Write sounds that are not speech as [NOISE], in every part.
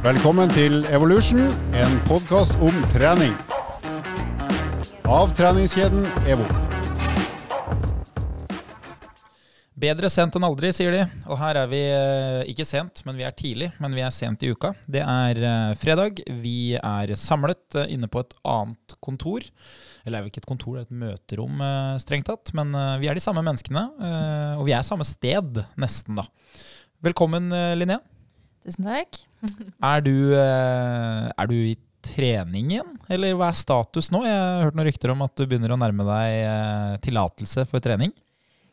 Velkommen til Evolution, en podkast om trening. Av treningskjeden EVO. Bedre sent enn aldri, sier de. Og her er vi eh, ikke sent, men vi er tidlig. Men vi er sent i uka. Det er eh, fredag. Vi er samlet eh, inne på et annet kontor. Eller er vel ikke et kontor, det er et møterom, strengt tatt. Men vi er de samme menneskene. Og vi er samme sted, nesten, da. Velkommen, Linnea. Tusen takk. Er du, eh, er du i trening igjen, eller hva er status nå? Jeg har hørt noen rykter om at du begynner å nærme deg eh, tillatelse for trening.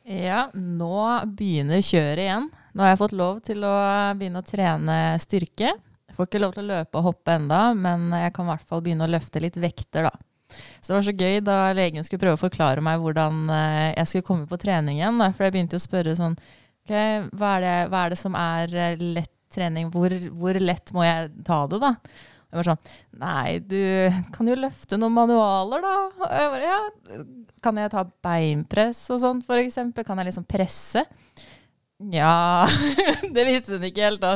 Ja, nå begynner kjøret igjen. Nå har jeg fått lov til å begynne å trene styrke. Jeg får ikke lov til å løpe og hoppe enda, men jeg kan i hvert fall begynne å løfte litt vekter, da. Så det var så gøy da legen skulle prøve å forklare meg hvordan eh, jeg skulle komme på trening igjen. For jeg begynte jo å spørre sånn ok, hva er det, hva er det som er lett trening? Hvor, hvor lett må jeg ta det, da? Jeg var sånn Nei, du kan jo løfte noen manualer, da. Jeg bare, ja, kan jeg ta beinpress og sånn, for eksempel? Kan jeg liksom presse? Ja [LAUGHS] Det visste hun ikke helt, da.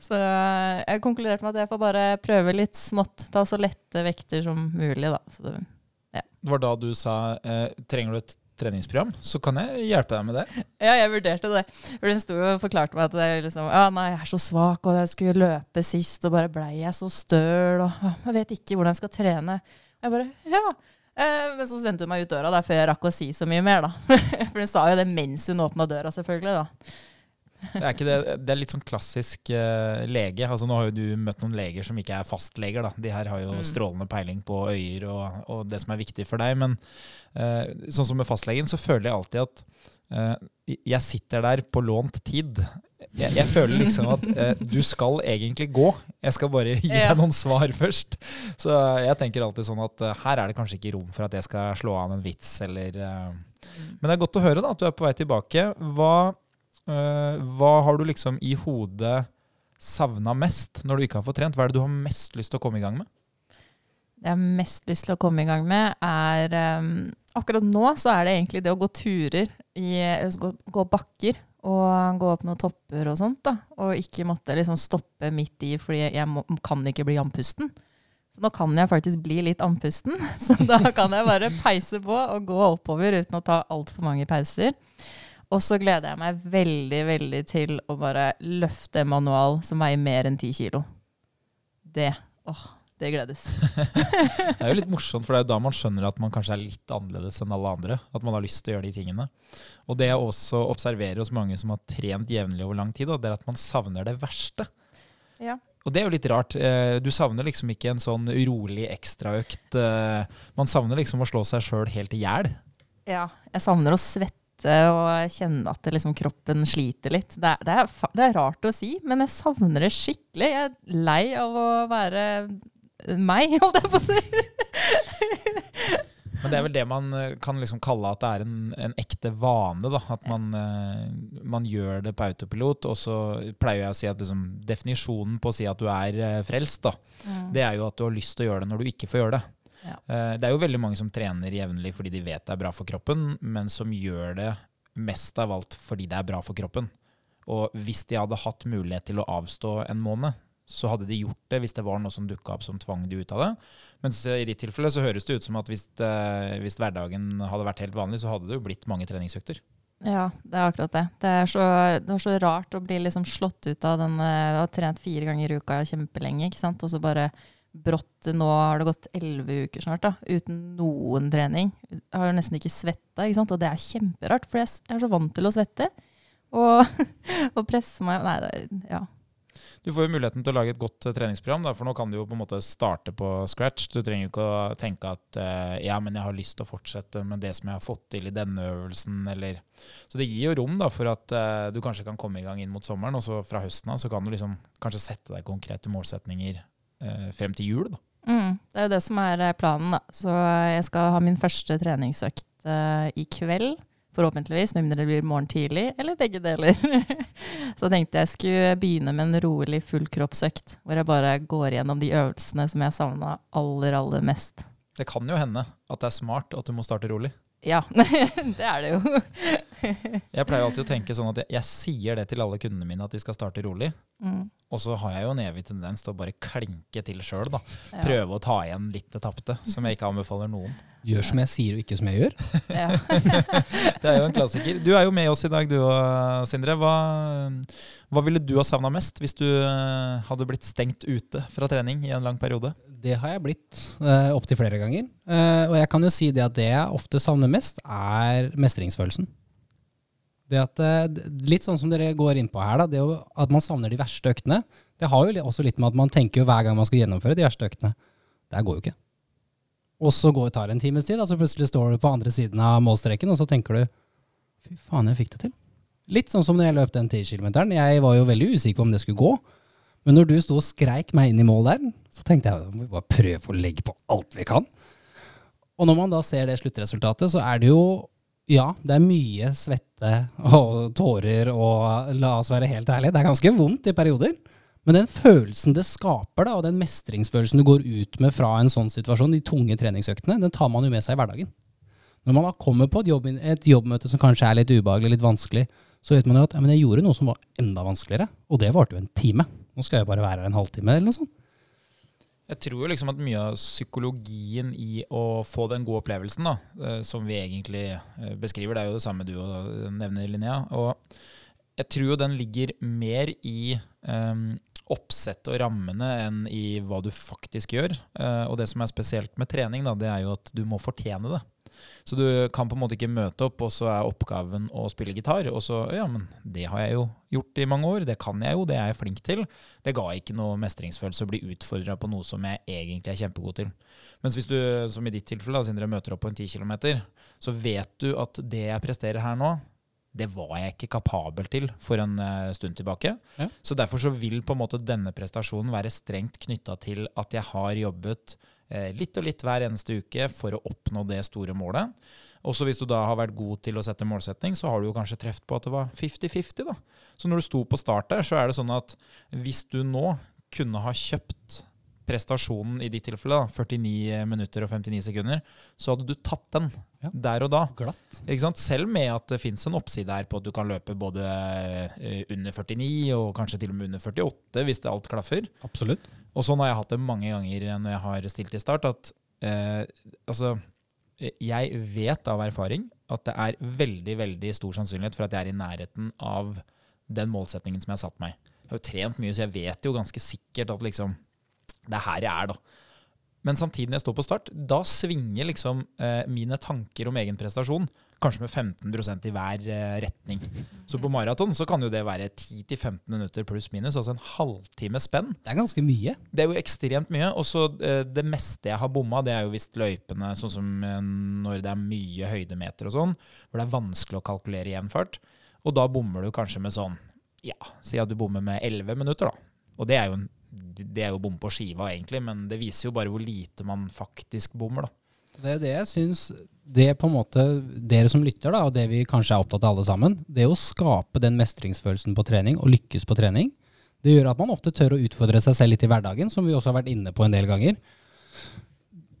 Så jeg konkluderte med at jeg får bare prøve litt smått. Ta så lette vekter som mulig, da. Det, Det var da du sa eh, trenger du et treningsprogram, så kan jeg hjelpe deg med det. ja, jeg vurderte det. For hun sto og forklarte meg at jeg liksom, ja, nei, jeg er så svak, og jeg skulle løpe sist, og bare blei jeg så støl, og jeg vet ikke hvordan jeg skal trene. Jeg bare, ja. Eh, men så sendte hun meg ut døra der før jeg rakk å si så mye mer, da. [LAUGHS] For hun sa jo det mens hun åpna døra, selvfølgelig, da. Det er, ikke det, det er litt sånn klassisk uh, lege. Altså, nå har jo du møtt noen leger som ikke er fastleger. Da. De her har jo Mm. strålende peiling på øyer og, og det som er viktig for deg. Men uh, sånn som med fastlegen, så føler jeg alltid at uh, jeg sitter der på lånt tid. Jeg, jeg føler liksom at eh, du skal egentlig gå. Jeg skal bare gi deg noen svar først. Så jeg tenker alltid sånn at eh, her er det kanskje ikke rom for at jeg skal slå an en vits eller eh, Men det er godt å høre da, at du er på vei tilbake. Hva hva har du liksom i hodet savna mest når du ikke har fått trent? Hva er det du har mest lyst til å komme i gang med? Det jeg har mest lyst til å komme i gang med, er um, Akkurat nå så er det egentlig det å gå turer, i, altså gå, gå bakker og gå opp noen topper og sånt. da, Og ikke måtte liksom stoppe midt i fordi jeg må, kan ikke bli andpusten. Nå kan jeg faktisk bli litt andpusten, [LAUGHS] så da kan jeg bare peise på og gå oppover uten å ta altfor mange pauser. Og så gleder jeg meg veldig, veldig til å bare løfte en manual som veier mer enn ti kilo. Det. Åh, det gledes. [LAUGHS] Det er jo litt morsomt, for det er jo da man skjønner at man kanskje er litt annerledes enn alle andre. At man har lyst til å gjøre de tingene. Og det jeg også observerer hos mange som har trent jevnlig over lang tid, da, det er at man savner det verste. Ja. Og det er jo litt rart. Eh, Du savner liksom ikke en sånn urolig ekstraøkt. eh, Man savner liksom å slå seg sjøl helt i hjel. Ja, jeg savner å svette og kjenne at det liksom kroppen sliter litt. Det er, det, er, det er rart å si, men jeg savner det skikkelig. Jeg er lei av å være meg, [LAUGHS] holdt jeg på å si. Men det er vel det man eh, kan liksom kalle at det er en, en ekte vane. da, At man, eh, man gjør det på autopilot. Og så pleier jeg å si at liksom, definisjonen på å si at du er eh, frelst, da, det er jo at du har lyst til å gjøre det når du ikke får gjøre det. Ja. Eh, Det er jo veldig mange som trener jevnlig fordi de vet det er bra for kroppen, men som gjør det mest av alt fordi det er bra for kroppen. Og hvis de hadde hatt mulighet til å avstå en måned, så hadde de gjort det hvis det var noe som dukka opp som tvang de ut av det. Mens eh, i ditt tilfelle så høres det ut som at hvis, eh, hvis hverdagen hadde vært helt vanlig, så hadde det jo blitt mange treningsøkter. Ja, det er akkurat det. Det er så, det er så rart å bli liksom slått ut av den Du har trent fire ganger i uka kjempelenge, ikke sant? og så bare brått Nå har det gått elleve uker snart, da, uten noen trening. Jeg har jo nesten ikke svetta, ikke og det er kjemperart, for jeg er så vant til å svette. Og, [LAUGHS] og presse meg Nei, det Ja. Du får jo muligheten til å lage et godt eh, treningsprogram, da, for nå kan du jo på en måte starte på scratch. Du trenger jo ikke å tenke at eh, ja, men jeg har lyst til å fortsette med det som jeg har fått til i denne øvelsen, eller Så det gir jo rom da, for at eh, du kanskje kan komme i gang inn mot sommeren, og så fra høsten av så kan du liksom kanskje sette deg konkrete målsetninger frem til jul. da. Mm, det er jo det som er eh, planen, da. Så jeg skal ha min første treningsøkt eh, i kveld. Forhåpentligvis, med mindre det blir morgen tidlig, eller begge deler. [LAUGHS] så tenkte jeg skulle begynne med en rolig fullkroppsøkt, hvor jeg bare går gjennom de øvelsene som jeg savna aller, aller mest. Det kan jo hende at det er smart at du må starte rolig. Ja, [LAUGHS] det er det jo. [LAUGHS] Jeg pleier alltid å tenke sånn at jeg, jeg sier det til alle kundene mine at de skal starte rolig. Mm. Og så har jeg jo en evig tendens til å bare klinke til sjøl, da. Ja. Prøve å ta igjen litt det tapte, som jeg ikke anbefaler noen. Gjør som jeg sier, og ikke som jeg gjør. [LAUGHS] Ja. [LAUGHS] Det er jo en klassiker. Du er jo med oss i dag, du og Sindre. Hva, hva ville du ha savna mest hvis du eh, hadde blitt stengt ute fra trening i en lang periode? Det har jeg blitt uh, opptil flere ganger. Uh, og jeg kan jo si det at det jeg ofte savner mest, er mestringsfølelsen. Det at, eh, litt sånn som dere går inn på her, da, det jo at man savner de verste øktene. Det har jo også litt med at man tenker jo hver gang man skal gjennomføre de verste øktene. Det her går jo ikke. Og så går, tar det en times tid, og så plutselig står du på andre siden av målstreken, og så tenker du fy faen, jeg fikk det til. Litt sånn som når jeg løp den 10 kilometeren. Jeg var jo veldig usikker på om det skulle gå. Men når du sto og skreik meg inn i mål der, så tenkte jeg at vi bare prøve å legge på alt vi kan. Og når man da ser det sluttresultatet, så er det jo Ja, det er mye svette og tårer og la oss være helt ærlige, det er ganske vondt i perioder. Men den følelsen det skaper, da, og den mestringsfølelsen du går ut med fra en sånn situasjon, de tunge treningsøktene, den tar man jo med seg i hverdagen. Når man da kommer på et, jobb, et jobbmøte som kanskje er litt ubehagelig, litt vanskelig, så vet man jo at ja, men jeg gjorde noe som var enda vanskeligere, og det varte jo en time. Nå skal jeg bare være her en halvtime, eller noe sånt. Jeg tror jo liksom at mye av psykologien i å få den gode opplevelsen, da, eh, som vi egentlig eh, beskriver, det er jo det samme du og nevner, Linnea. Og jeg tror jo den ligger mer i um, oppsettet og rammene enn i hva du faktisk gjør. Eh, og det som er spesielt med trening, da, det er jo at du må fortjene det. Så du kan på en måte ikke møte opp, og så er oppgaven å spille gitar. Og så ja, men det har jeg jo gjort i mange år, det kan jeg jo, det er jeg flink til. Det ga ikke noe mestringsfølelse å bli utfordra på noe som jeg egentlig er kjempegod til. Mens hvis du, som i ditt tilfelle, da, Sindre, møter opp på en 10 km, så vet du at det jeg presterer her nå, det var jeg ikke kapabel til for en eh, stund tilbake. Ja. Så derfor så vil på en måte denne prestasjonen være strengt knytta til at jeg har jobbet eh, litt og litt hver eneste uke for å oppnå det store målet. Også hvis du da har vært god til å sette målsetning, så har du jo kanskje truffet på at det var 50-50. da. Så når du sto på start der, så er det sånn at hvis du nå kunne ha kjøpt prestasjonen i ditt tilfelle, da, 49 minutter og 59 sekunder, så hadde du tatt den Ja. der og da. Glatt. Selv med at det fins en oppside her på at du kan løpe både eh, under 49 og kanskje til og med under 48 hvis det alt klaffer. Absolutt. Og sånn har jeg hatt det mange ganger når jeg har stilt i start, at eh, altså Jeg vet av erfaring at det er veldig, veldig stor sannsynlighet for at jeg er i nærheten av den målsetningen som jeg har satt meg. Jeg har jo trent mye, så jeg vet jo ganske sikkert at liksom Det er her jeg er, da. Men samtidig når jeg står på start, da svinger liksom eh, mine tanker om egen prestasjon kanskje med 15% i hver eh, retning. Så på maraton så kan jo det være 10-15 minutter pluss minus, altså en halvtime spenn. Det er ganske mye. Det er jo ekstremt mye. Og så eh, det meste jeg har bomma, det er jo visst løypene, sånn som eh, når det er mye høydemeter og sånn, hvor det er vanskelig å kalkulere jevn fart. Og da bommer du kanskje med sånn, ja, si at du bommer med 11 minutter, da. Og det er jo, en, det er jo bom på skiva, egentlig, men det viser jo bare hvor lite man faktisk bommer, da. Det er det jeg syns det på en måte, Dere som lytter, da, og det vi kanskje er opptatt av alle sammen, det å skape den mestringsfølelsen på trening og lykkes på trening, det gjør at man ofte tør å utfordre seg selv litt i hverdagen, som vi også har vært inne på en del ganger.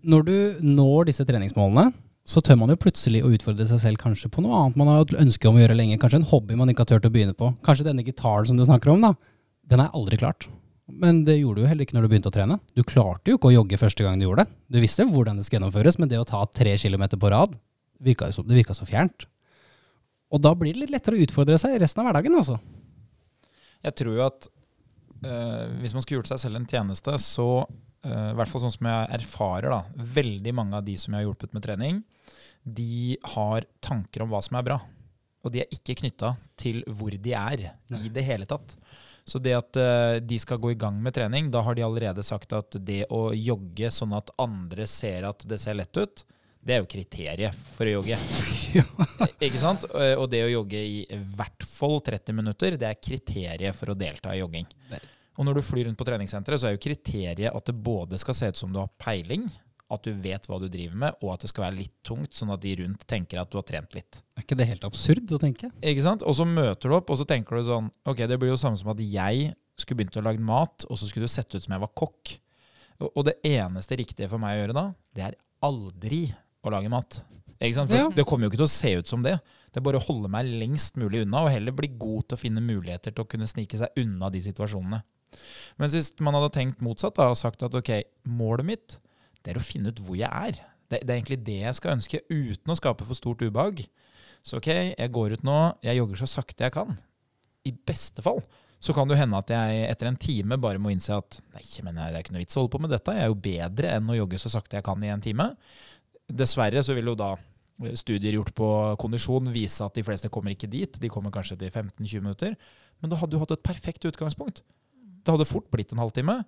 Når du når disse treningsmålene, så tør man jo plutselig å utfordre seg selv kanskje på noe annet man har hatt ønske om å gjøre lenge. Kanskje en hobby man ikke har turt å begynne på. Kanskje denne gitaren som du snakker om, da. Den er aldri klart. Men det gjorde du jo heller ikke når du begynte å trene. Du klarte jo ikke å jogge første gang du gjorde det. Du visste hvordan det skulle gjennomføres, men det å ta tre kilometer på rad, virka så, det virka så fjernt. Og da blir det litt lettere å utfordre seg resten av hverdagen, altså. Jeg tror jo at øh, hvis man skulle gjort seg selv en tjeneste, så eh, i hvert fall sånn som jeg erfarer, da, veldig mange av de som jeg har hjulpet med trening, de har tanker om hva som er bra. Og de er ikke knytta til hvor de er i det hele tatt. Så det at eh, de skal gå i gang med trening, da har de allerede sagt at det å jogge sånn at andre ser at det ser lett ut, det er jo kriteriet for å jogge. [LAUGHS] Ikke sant? Eh, Og det å jogge i hvert fall 30 minutter, det er kriteriet for å delta i jogging. Og når du flyr rundt på treningssenteret, så er jo kriteriet at det både skal se ut som du har peiling, at du vet hva du driver med, og at det skal være litt tungt, sånn at de rundt tenker at du har trent litt. Er ikke det helt absurd å tenke? Ikke sant? Og så møter du opp, og så tenker du sånn Ok, det blir jo samme som at jeg skulle begynt å lage mat, og så skulle det sett ut som jeg var kokk. Og og det eneste riktige for meg å gjøre da, det er aldri å lage mat. Ikke sant? For Ja. det kommer jo ikke til å se ut som det. Det er bare å holde meg lengst mulig unna, og heller bli god til å finne muligheter til å kunne snike seg unna de situasjonene. Mens hvis man hadde tenkt motsatt da, og sagt at ok, målet mitt det er å finne ut hvor jeg er. Det, det er egentlig det jeg skal ønske, uten å skape for stort ubehag. Så ok, jeg går ut nå, jeg jogger så sakte jeg kan. I beste fall så kan det jo hende at jeg etter en time bare må innse at nei, men det er ikke noe vits å holde på med dette. Jeg er jo bedre enn å jogge så sakte jeg kan i en time. Dessverre så vil jo da studier gjort på kondisjon vise at de fleste kommer ikke dit. De kommer kanskje til 15-20 minutter. Men da hadde du hatt et perfekt utgangspunkt. Det hadde fort blitt en halvtime.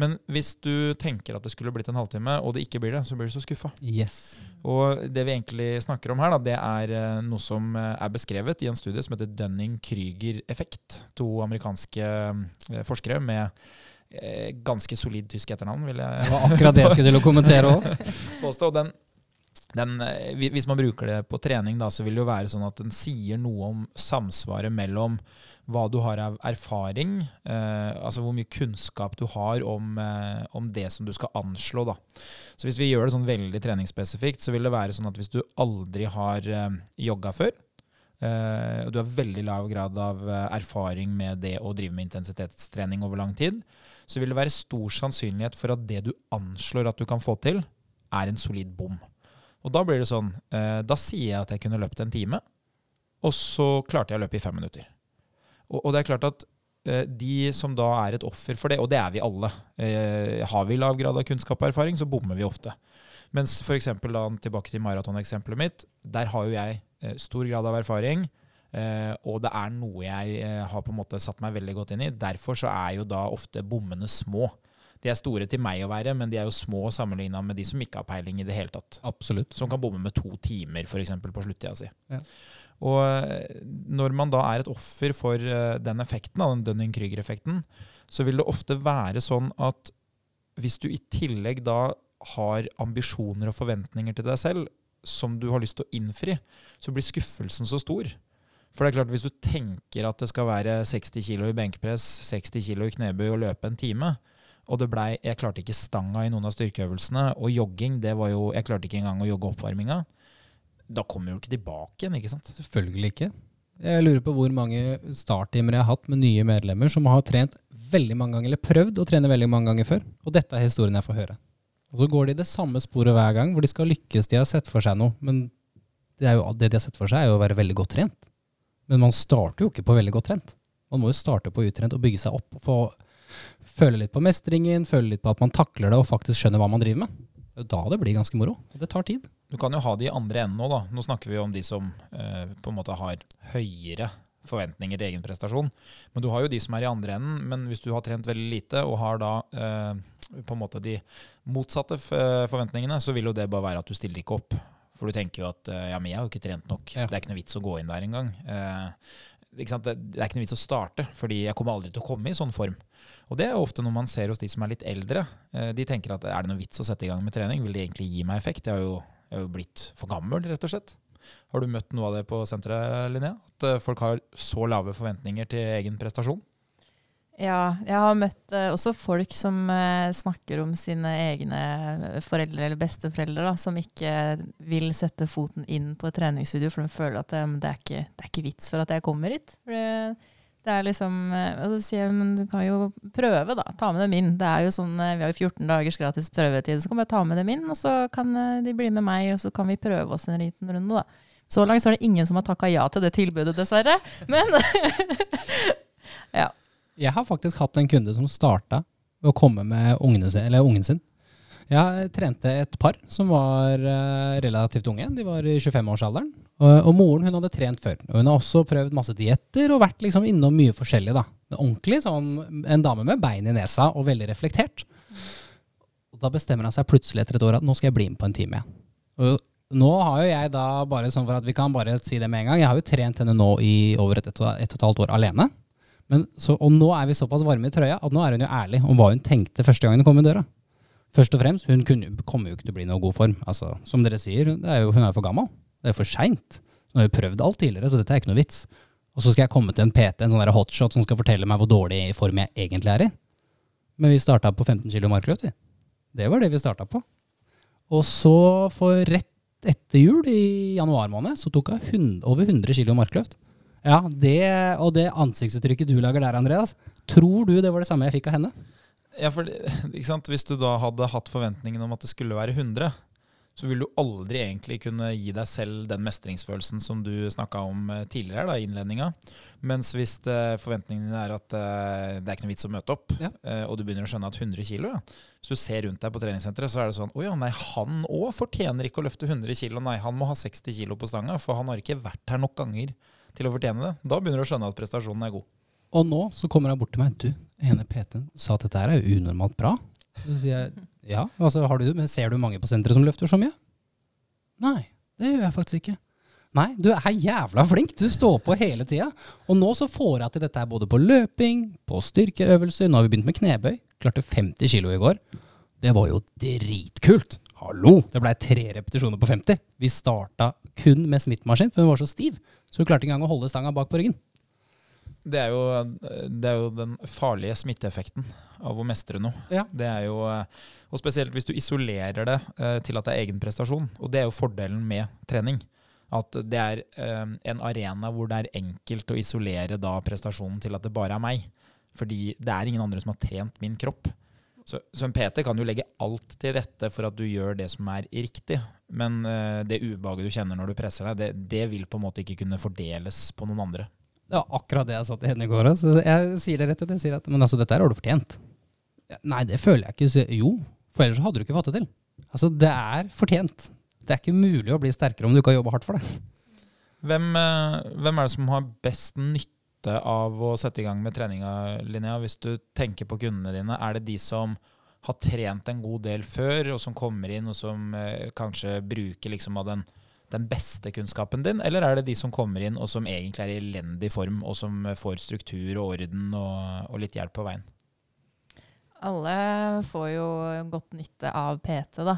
Men hvis du tenker at det skulle blitt en halvtime, og det ikke blir det, så blir du så skuffa. Yes. Og det vi egentlig snakker om her, da, det er eh, noe som eh, er beskrevet i en studie som heter Dunning-Krüger-effekt. To amerikanske eh, forskere med ganske solid tysk etternavn, vil jeg Det var akkurat det jeg skulle til å kommentere òg. [LAUGHS] Og den, den, hvis man bruker det på trening, da, så vil det jo være sånn at den sier noe om samsvaret mellom hva du har av erfaring, eh, altså hvor mye kunnskap du har om, eh, om, det som du skal anslå. Da. Så hvis vi gjør det sånn veldig treningsspesifikt, så vil det være sånn at hvis du aldri har eh, jogga før, eh, og du har veldig lav grad av eh, erfaring med det å drive med intensitetstrening over lang tid, så vil det være stor sannsynlighet for at det du anslår at du kan få til, er en solid bom. Og da blir det sånn eh, Da sier jeg at jeg kunne løpt en time, og så klarte jeg å løpe i fem minutter. Og, og det er klart at eh, de som da er et offer for det, og det er vi alle eh, Har vi lav grad av kunnskap og erfaring, så bommer vi ofte. Mens f.eks. tilbake til maratoneksempelet mitt, der har jo jeg eh, stor grad av erfaring. Uh, og det er noe jeg uh, har på en måte satt meg veldig godt inn i. Derfor så er jo da ofte bommene små. De er store til meg å være, men de er jo små sammenligna med de som ikke har peiling i det hele tatt. Absolutt. Som kan bomme med to timer, f.eks. på sluttida si. Ja. Og eh, når man da er et offer for eh, den effekten, den Dunning-Krüger-effekten, så vil det ofte være sånn at hvis du i tillegg da har ambisjoner og forventninger til deg selv som du har lyst til å innfri, så blir skuffelsen så stor. For det er klart, hvis du tenker at det skal være 60 kg i benkpress, 60 kg i knebøy og løpe en time, og det blei Jeg klarte ikke stanga i noen av styrkeøvelsene, og jogging, det var jo Jeg klarte ikke engang å jogge oppvarminga da kommer du ikke tilbake igjen, ikke sant? Selvfølgelig ikke. Jeg lurer på hvor mange starttimer jeg har hatt med nye medlemmer som har trent veldig mange ganger, eller prøvd å trene veldig mange ganger før. Og dette er historien jeg får høre. Og så går de det samme sporet hver gang, hvor de skal lykkes. De har sett for seg noe. Men det, jo, det de har sett for seg, er jo å være veldig godt trent. Men man starter jo ikke på veldig godt trent. Man må jo starte på utrent og bygge seg opp. og få Føle litt på mestringen, føle litt på at man takler det og faktisk skjønner hva man driver med. Det er da det blir ganske moro. Og det tar tid. Du kan jo ha det i andre enden nå, da. Nå snakker vi om de som eh, på en måte har høyere forventninger til egen prestasjon. Men du har jo de som er i andre enden. Men hvis du har trent veldig lite og har da eh, på en måte de motsatte forventningene, så vil jo det bare være at du stiller ikke opp. For du tenker jo at eh, ja, men jeg har jo ikke trent nok. Ja. Det er ikke noe vits å gå inn der engang. Eh, det, det er ikke noe vits å starte, fordi jeg kommer aldri til å komme i sånn form. Og det er ofte noe man ser hos de som er litt eldre. Eh, de tenker at er det noe vits å sette i gang med trening? Vil det egentlig gi meg effekt? Jeg har jo jeg har jo blitt for gammel, rett og slett. Har du møtt noe av det på senteret, Linnea? At eh, folk har så lave forventninger til egen prestasjon? Ja, jeg har møtt uh, også folk som uh, snakker om sine egne foreldre eller besteforeldre, da, som ikke vil sette foten inn på et treningsstudio, for de føler at um, det, er ikke, det, er ikke, vits for at jeg kommer hit. For det, det er liksom, eh, og så sier jeg men du kan jo prøve, da. Ta med dem inn. Det er jo sånn, eh, Vi har jo 14 dagers gratis prøvetid, så kan jeg ta med dem inn. Og så kan eh, de bli med meg, og så kan vi prøve oss en liten runde, da. Så langt så er det ingen som har takka ja til det tilbudet, dessverre. Men [LAUGHS] ja. Jeg har faktisk hatt en kunde som starta ved å komme med ungen sin. Jeg trente et par som var relativt unge. De var i 25-årsalderen. Og, moren hun hadde trent før. Og hun har også prøvd masse dietter og vært liksom innom mye forskjellig. da. Ordentlig sånn, En dame med bein i nesa og veldig reflektert. Og Da bestemmer han seg plutselig etter et år at nå skal jeg bli med på en time. Og nå har jo jeg da, bare sånn for at vi kan bare si det med en gang, jeg har jo trent henne nå i over et, et, et og et halvt år alene. Så, og nå er vi såpass varme i trøya at nå er hun jo ærlig om hva hun tenkte første gang hun kom i døra. Først og fremst, hun kunne, kommer jo ikke til å bli i noe god form. Altså, som dere sier, er jo, hun er jo for gammel. Det er for seint. Nå har jo prøvd alt tidligere, så dette er ikke noe vits. Og så skal jeg komme til en PT, en sånn hotshot, som skal fortelle meg hvor dårlig form jeg egentlig er i. Men vi starta på 15 kg markløft, vi. Det var det vi starta på. Og så, for rett etter jul, i januar måned, så tok hun over 100 kilo markløft. Ja, det, og det ansiktsuttrykket du lager der, Andreas, tror du det var det samme jeg fikk av henne? Ja, for [LAUGHS] ikke sant? Hvis du da hadde hatt forventningen om at det skulle være 100, så vil du aldri egentlig kunne gi deg selv den mestringsfølelsen som du snakka om eh, tidligere da, i innledninga. Mens hvis forventningene forventningen din er at eh, det er ikke noe vits å møte opp, Ja. eh, og du begynner å skjønne at 100 kilo, ja. Hvis du ser rundt deg på treningssenteret, så er det sånn Å ja, nei, han òg fortjener ikke å løfte 100 kilo. Nei, han må ha 60 kilo på stanga, for han har ikke vært her nok ganger til å fortjene det. Da begynner du å skjønne at prestasjonen er god. Og nå så kommer hun bort til meg. Du, ene PT-en sa at dette her er unormalt bra. Så sier jeg ja, altså du, ser du mange på senteret som løfter så mye? Nei, det gjør jeg faktisk ikke. Nei, du er jævla flink. Du står på hele tida. Og nå så får jeg til dette her både på løping, på styrkeøvelser. Nå har vi begynt med knebøy. Klarte 50 kilo i går. Det var jo dritkult. Hallo! Det blei tre repetisjoner på 50. Vi starta kun med smittmaskin, for hun var så stiv. Så hun klarte ikke engang å holde stanga bak på ryggen. Det er, jo, det er jo den farlige smitteeffekten av å mestre noe. Ja. Det er jo, og spesielt hvis du isolerer det eh, til at det er egen prestasjon. Og det er jo fordelen med trening. At det er eh, en arena hvor det er enkelt å isolere da prestasjonen til at det bare er meg. Fordi det er ingen andre som har trent min kropp. Så, så en PT kan jo legge alt til rette for at du gjør det som er riktig. Men eh, det ubehaget du kjenner når du presser deg, det, det vil på en måte ikke kunne fordeles på noen andre. Det var akkurat det jeg sa til henne i går. òg. Så jeg sier det rett ut. Jeg sier at men altså, dette her har du fortjent. Nei, det føler jeg ikke. Så, jo, for ellers hadde du ikke fått det til. Altså, det er fortjent. Det er ikke mulig å bli sterkere om du ikke har jobba hardt for det. Hvem, eh, hvem er det som har best nytte av å sette i gang med treninga, Linnea? Hvis du tenker på kundene dine, er det de som har trent en god del før, og som kommer inn og som eh, kanskje bruker liksom av den, den beste kunnskapen din, eller er det de som kommer inn og som egentlig er i elendig form, og som får struktur og orden og, og litt hjelp på veien? Alle får jo godt nytte av PT, da,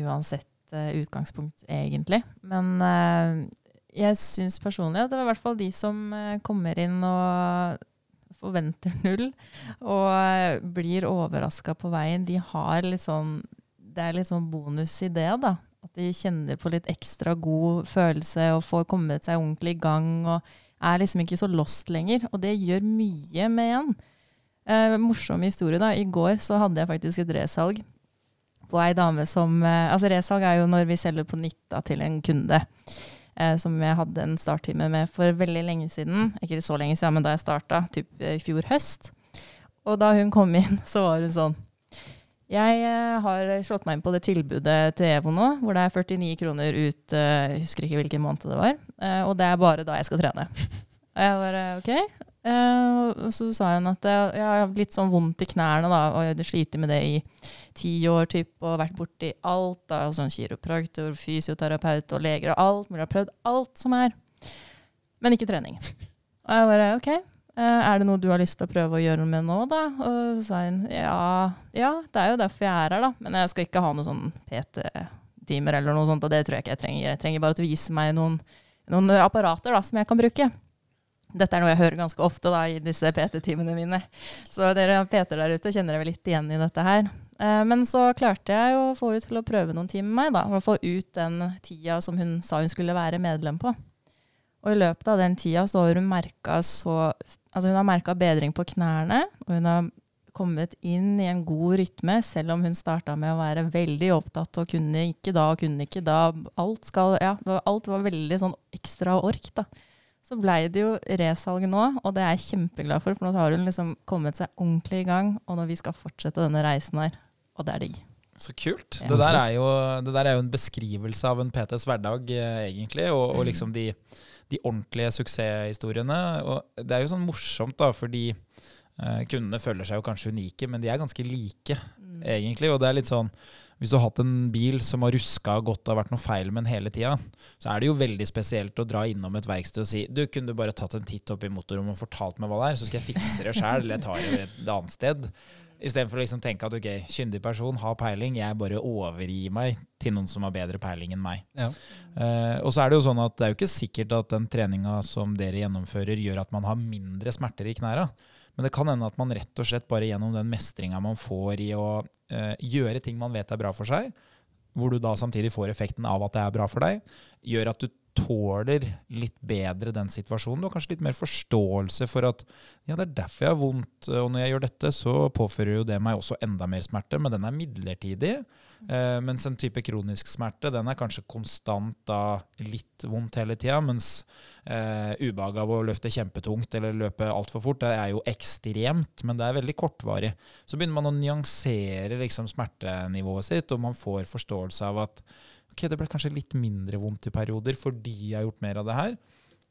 uansett eh, utgangspunkt, egentlig. Men eh, jeg syns personlig at det var i hvert fall de som eh, kommer inn og forventer null, og eh, blir overraska på veien, de har litt sånn Det er litt sånn bonus i det, da. At de kjenner på litt ekstra god følelse og får kommet seg ordentlig i gang. og er liksom ikke så lost lenger, og det gjør mye med en. Eh, morsom historie, da. I går så hadde jeg faktisk et resalg på ei dame som eh, Altså, resalg er jo når vi selger på nytt da, til en kunde. Eh, som jeg hadde en starttime med for veldig lenge siden. Ikke så lenge siden, men da jeg starta, typ eh, i fjor høst. Og da hun kom inn, [LAUGHS] så var hun sånn Jeg eh, har slått meg inn på det tilbudet til EVO nå, hvor det er 49 kroner ut eh, Jeg husker ikke hvilken måned det var. og det er bare da jeg skal trene. Og jeg bare OK. Eh, så sa hun at jeg, har litt sånn vondt i knærne, da, og jeg har slitt med det i ti år typ, og vært borti alt. da, sånn Kiropraktor, fysioterapeut og leger og alt mulig. Jeg har prøvd alt som er. Men ikke trening. Og jeg bare OK. eh, er det noe du har lyst til å prøve å gjøre noe med nå, da? Og så sa hun ja, ja, det er jo derfor jeg er her, da. Men jeg skal ikke ha noe sånn PT-timer eller noe sånt, og det tror jeg ikke jeg trenger. Jeg trenger bare du viser meg noen, noen apparater da, som jeg kan bruke. Dette er noe jeg hører ganske ofte da, i disse PT-timene mine. Så dere PT-er der ute kjenner dere litt igjen i dette her. Eh, Men så klarte jeg å få henne til å prøve noen timer med meg, da, og få ut den tida som hun sa hun skulle være medlem på. Og i løpet av den tida så har hun merka så Altså hun har merka bedring på knærne, og hun har kommet inn i en god rytme, selv om hun starta med å være veldig opptatt og kunne ikke da og kunne ikke da. Alt, skal, ja, alt var veldig sånn ekstra ork, da. Så blei det jo resalg nå, og det er jeg kjempeglad for, for nå har hun liksom kommet seg ordentlig i gang, og når vi skal fortsette denne reisen her, og det er digg. Så kult. Det, der er jo, det der er jo en beskrivelse av en PTs hverdag, eh, egentlig. Og, og liksom de, de ordentlige suksesshistoriene. Og det er jo sånn morsomt, da, fordi eh, kundene føler seg jo kanskje unike, men de er ganske like, egentlig. Og det er litt sånn hvis du har hatt en bil som har ruska godt og har vært noe feil med den hele tida, så er det jo veldig spesielt å dra innom et verksted og si du, kunne du bare tatt en titt opp i motorrommet og fortalt meg hva det er, så skal jeg fikse det sjøl, eller jeg tar det et annet sted. Istedenfor å liksom tenke at ok, kyndig person har peiling, jeg bare overgir meg til noen som har bedre peiling enn meg. Ja. Uh, og så er det jo sånn at det er jo ikke sikkert at den treninga som dere gjennomfører, gjør at man har mindre smerter i knæra. Men det kan hende at man rett og slett bare gjennom den mestringa man får i å eh, gjøre ting man vet er bra for seg, hvor du da samtidig får effekten av at det er bra for deg, gjør at du tåler litt bedre den situasjonen. Du har kanskje litt mer forståelse for at ja, det er derfor jeg har vondt, og når jeg gjør dette, så påfører jo det meg også enda mer smerte, men den er midlertidig. Eh, mens en type kronisk smerte, den er kanskje konstant da litt vondt hele tida, mens eh, ubehaget av å løfte kjempetungt eller løpe altfor fort, det er jo ekstremt, men det er veldig kortvarig. Så begynner man å nyansere liksom, smertenivået sitt, og man får forståelse av at ok, det ble kanskje litt mindre vondt i perioder fordi jeg har gjort mer av det her.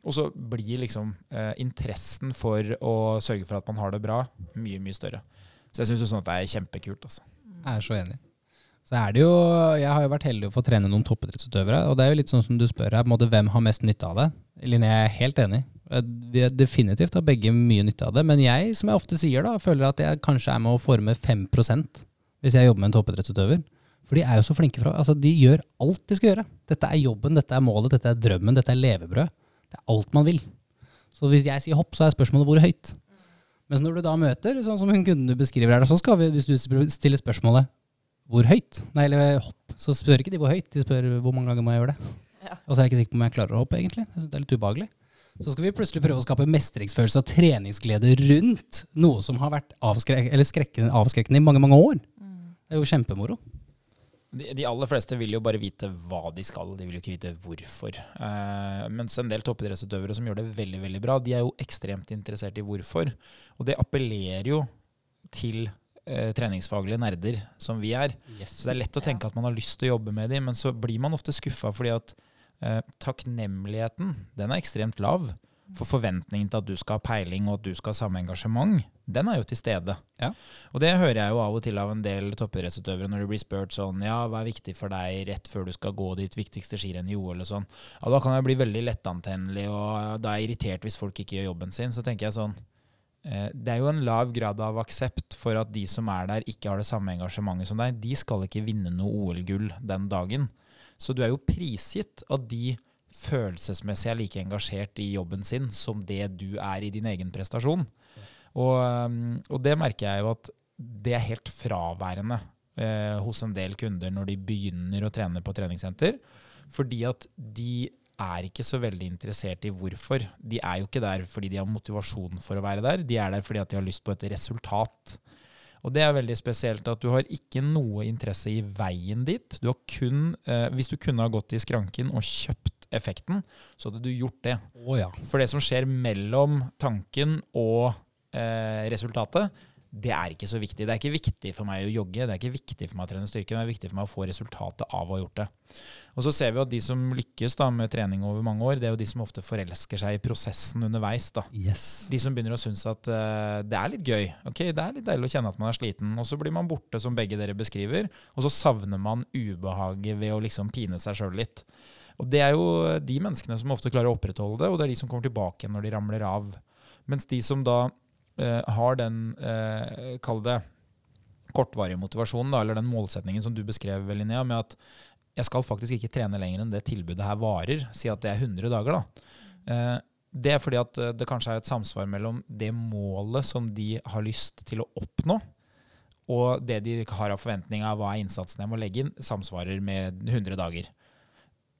Og så blir liksom eh, interessen for å sørge for at man har det bra, mye, mye større. Så jeg syns sånn det er kjempekult. altså. Jeg er så enig. Så er det jo, Jeg har jo vært heldig å få trene noen toppidrettsutøvere, og det er jo litt sånn som du spør her, måte, hvem har mest nytte av det? Linné er helt enig. Har definitivt har begge mye nytte av det, men jeg, som jeg ofte sier, da, føler at jeg kanskje er med å forme 5% hvis jeg jobber med en toppidrettsutøver. For de er jo så flinke fra altså De gjør alt de skal gjøre. Dette er jobben, dette er målet, dette er drømmen, dette er levebrød. Det er alt man vil. Så hvis jeg sier hopp, så er spørsmålet hvor høyt. Mens når du da møter, sånn som hun kunden du beskriver her, så skal vi, hvis du stiller spørsmålet hvor høyt, nei, eller hopp, så spør ikke de hvor høyt, de spør hvor mange ganger må jeg gjøre det. Ja. Og så er jeg ikke sikker på om jeg klarer å hoppe, egentlig. Jeg synes det er litt ubehagelig. Så skal vi plutselig prøve å skape mestringsfølelse og treningsglede rundt noe som har vært avskrek avskrekkende i mange, mange år. Mm. Det er jo kjempemoro. De, de, aller fleste vil jo bare vite hva de skal, de vil jo ikke vite hvorfor. Eh, mens en del toppidrettsutøvere som gjør det veldig veldig bra, de er jo ekstremt interessert i hvorfor. Og det appellerer jo til eh, treningsfaglige nerder som vi er. Yes. Så det er lett å tenke at man har lyst til å jobbe med dem, men så blir man ofte skuffa fordi at eh, takknemligheten, den er ekstremt lav. For forventningen til at du skal ha peiling og at du skal ha samme engasjement, den er jo til stede. Ja. Og det hører jeg jo av og til av en del toppidrettsutøvere når de blir spurt sånn Ja, hva er viktig for deg rett før du skal gå ditt viktigste skirenn i OL og sånn? Ja, da kan jeg bli veldig lettantennelig, og da er jeg irritert hvis folk ikke gjør jobben sin. Så tenker jeg sånn eh, det er jo en lav grad av aksept for at de som er der, ikke har det samme engasjementet som deg. De skal ikke vinne noe OL-gull den dagen. Så du er jo prisgitt at de følelsesmessig er like engasjert i jobben sin som det du er i din egen prestasjon. Og, um, og det merker jeg jo at det er helt fraværende eh, hos en del kunder når de begynner å trene på treningssenter. Fordi at de er ikke så veldig interessert i hvorfor. De er jo ikke der fordi de har motivasjon for å være der, de er der fordi at de har lyst på et resultat. Og det er veldig spesielt at du har ikke noe interesse i veien dit. Du har kun, eh, hvis du kunne ha gått i skranken og kjøpt effekten, så hadde du gjort det. Oh, ja. For det som skjer mellom tanken og eh, resultatet, det er ikke så viktig. Det er ikke viktig for meg å jogge, det er ikke viktig for meg å trene styrke, det er viktig for meg å få resultatet av å ha gjort det. Og så ser vi at de som lykkes da med trening over mange år, det er jo de som ofte forelsker seg i prosessen underveis. da. Yes. De som begynner å synes at uh, det er litt gøy. ok, Det er litt deilig å kjenne at man er sliten. Og så blir man borte, som begge dere beskriver, og så savner man ubehaget ved å liksom pine seg sjøl litt. Og det er jo de menneskene som ofte klarer å opprettholde det, og det er de som kommer tilbake når de ramler av. Mens de som da eh, har den, eh, kall det kortvarige motivasjonen, da, eller den målsetningen som du beskrev, Linnea, med at jeg skal faktisk ikke trene lenger enn det tilbudet her varer. Si at det er 100 dager, da. Eh, det er fordi at eh, det kanskje er et samsvar mellom det målet som de har lyst til å oppnå, og det de har av forventning av hva er innsatsen jeg må legge inn, samsvarer med 100 dager.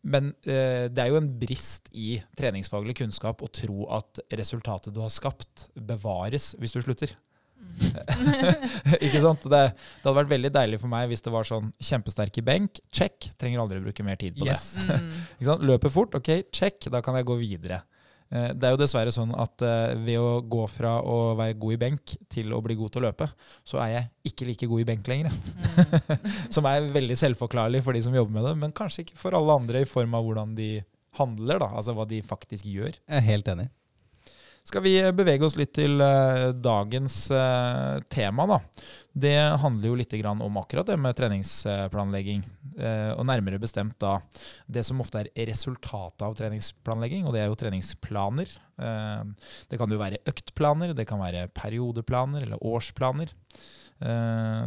Men eh, det er jo en brist i treningsfaglig kunnskap å tro at resultatet du har skapt, bevares hvis du slutter. Mm. [LAUGHS] [LAUGHS] ikke sant? Det, det, hadde vært veldig deilig for meg hvis det var sånn kjempesterk i benk. Check. Trenger aldri å bruke mer tid på yes. [LAUGHS] det. Mm. Løper fort. Ok, check. Da kan jeg gå videre. Eh, det er jo dessverre sånn at eh, ved å gå fra å være god i benk til å bli god til å løpe, så er jeg ikke like god i benk lenger. Mm. [LAUGHS] som er veldig selvforklarlig for de som jobber med det, men kanskje ikke for alle andre i form av hvordan de handler, da, altså hva de faktisk gjør. Jeg er helt enig skal vi bevege oss litt til uh, dagens uh, tema. Da. Det handler jo litt om akkurat det med treningsplanlegging. Uh, og nærmere bestemt da det som ofte er resultatet av treningsplanlegging, og det er jo treningsplaner. det kan jo være øktplaner, det kan være periodeplaner eller årsplaner.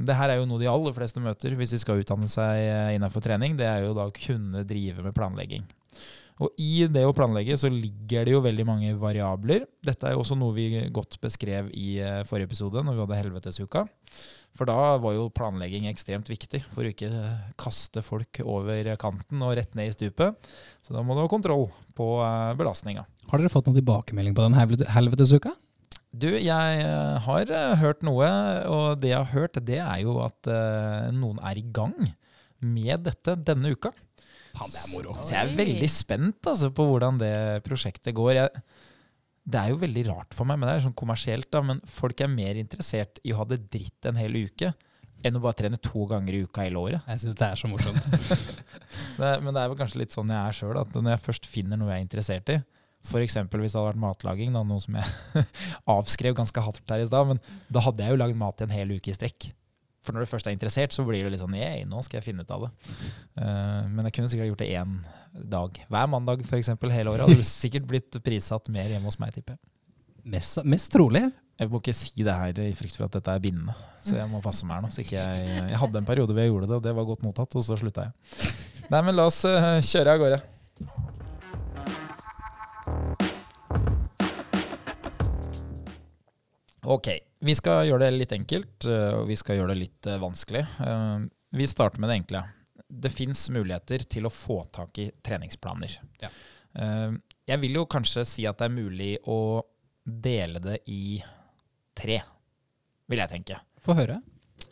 det her er jo noe de aller fleste møter hvis de skal utdanne seg innenfor trening. Det er jo da å kunne drive med planlegging. Og i det å planlegge så ligger det jo veldig mange variabler. Dette er jo også noe vi godt beskrev i eh, forrige episode, når vi hadde Helvetesuka. For da var jo planlegging ekstremt viktig for å ikke kaste folk over kanten og rett ned i stupet. Så da må du ha kontroll på eh, belastninga. Har dere fått noen tilbakemelding på den helvetesuka? Du, jeg eh, har eh, hørt noe, og det jeg har hørt, det er jo at eh, noen er i gang med dette denne uka. Faen, det er moro. Så jeg er veldig spent altså, på hvordan det prosjektet går. Jeg, det er jo veldig rart for meg, men det er sånn kommersielt, da, men folk er mer interessert i å ha det dritt en hel uke enn å bare trene to ganger i uka hele året. Jeg syns det er så morsomt. [LAUGHS] Det, men det er vel kanskje litt sånn jeg er sjøl, at når jeg først finner noe jeg er interessert i, f.eks. hvis det hadde vært matlaging, da, noe som jeg [LAUGHS] avskrev ganske hardt her i stad, men da hadde jeg jo lagd mat i en hel uke i strekk. For når du først er interessert, så blir du litt sånn Yeah, nå skal jeg finne ut av det. Uh, men jeg kunne sikkert gjort det én dag. Hver mandag f.eks. hele året. Hadde du [LAUGHS] sikkert blitt prissatt mer hjemme hos meg, tipper jeg. Mest, mest trolig. Jeg må ikke si det her i frykt for at dette er bindende, så jeg må passe meg her nå. Så ikke jeg, [LAUGHS] jeg hadde en periode hvor jeg gjorde det, og det var godt mottatt, og så slutta jeg. Nei, men la oss uh, kjøre av gårde. Ok, vi skal gjøre det litt enkelt, eh, og vi skal gjøre det litt eh, vanskelig. Eh, Vi starter med det enkle. Det fins muligheter til å få tak i treningsplaner. Ja. Jeg vil jo kanskje si at det er mulig å dele det i tre, vil jeg tenke. Få høre.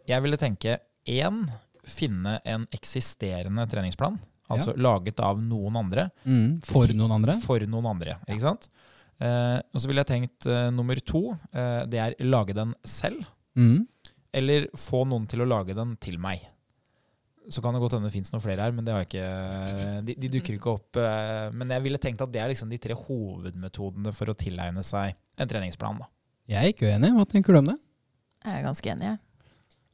Jeg ville tenke én, finne en eksisterende treningsplan. Altså laget av noen andre. Mm, for noen andre. For noen andre, ikke sant? Eh, og så ville jeg tenkt eh, nummer to, eh, det er lage den selv. Mm. Eller få noen til å lage den til meg. Så kan det godt hende det fins noen flere her, men det har jeg ikke, de, de dukker ikke opp. eh, Men jeg ville tenkt at det er liksom de tre hovedmetodene for å tilegne seg en treningsplan. Da. Jeg er ikke uenig. Hva tenker du om det? Jeg er ganske enig, jeg.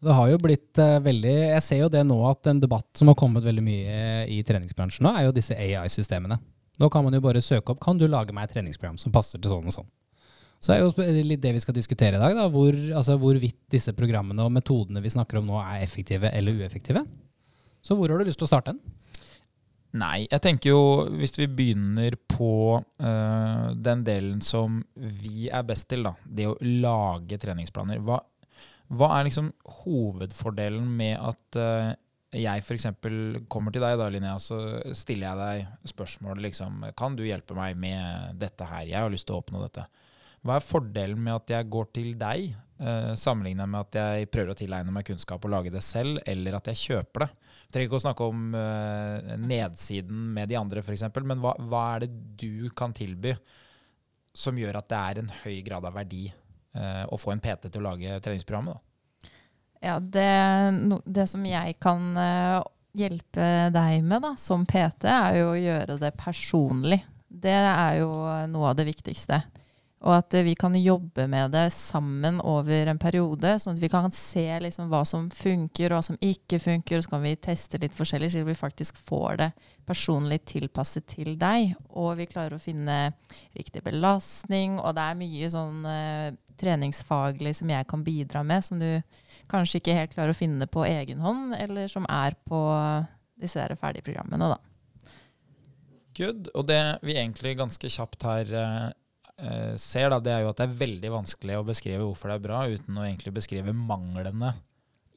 Det har jo blitt eh, veldig Jeg ser jo det nå at en debatt som har kommet veldig mye i treningsbransjen nå, er jo disse AI-systemene. Nå kan man jo bare søke opp Kan du lage meg et treningsprogram som passer til sånn og sånn. Så er jo litt det vi skal diskutere i dag, da, hvor, altså hvorvidt disse programmene og metodene vi snakker om nå, er effektive eller ueffektive. Så hvor har du lyst til å starte den? Nei, jeg tenker jo hvis vi begynner på øh, den delen som vi er best til, da. Det å lage treningsplaner. Hva, hva er liksom hovedfordelen med at øh, jeg f.eks. kommer til deg da, Linnea, så stiller jeg deg spørsmål liksom Kan du hjelpe meg med dette her? Jeg har lyst til å oppnå dette. Hva er fordelen med at jeg går til deg, uh, sammenlignet med at jeg prøver å tilegne meg kunnskap og lage det selv, eller at jeg kjøper det? Jeg trenger ikke å snakke om eh, nedsiden med de andre, f.eks., men hva, hva er det du kan tilby som gjør at det er en høy grad av verdi eh, å få en PT til å lage treningsprogrammet? Da? Ja, det, det som jeg kan eh, hjelpe deg med da, som PT, er jo å gjøre det personlig. Det er jo noe av det viktigste. Og at eh, vi kan jobbe med det sammen over en periode, sånn at vi kan se liksom hva som funker og hva som ikke funker. Og så kan vi teste litt forskjellig, slik at vi faktisk får det personlig tilpasset til deg. Og vi klarer å finne riktig belastning. Og det er mye sånn eh, treningsfaglig som jeg kan bidra med, som du kanskje ikke helt klarer å finne på egen hånd, eller som er på disse der ferdige programmene, da. Good. Og det vi egentlig ganske kjapt her eh, ser, da, det er jo at det er veldig vanskelig å beskrive hvorfor det er bra, uten å egentlig beskrive manglene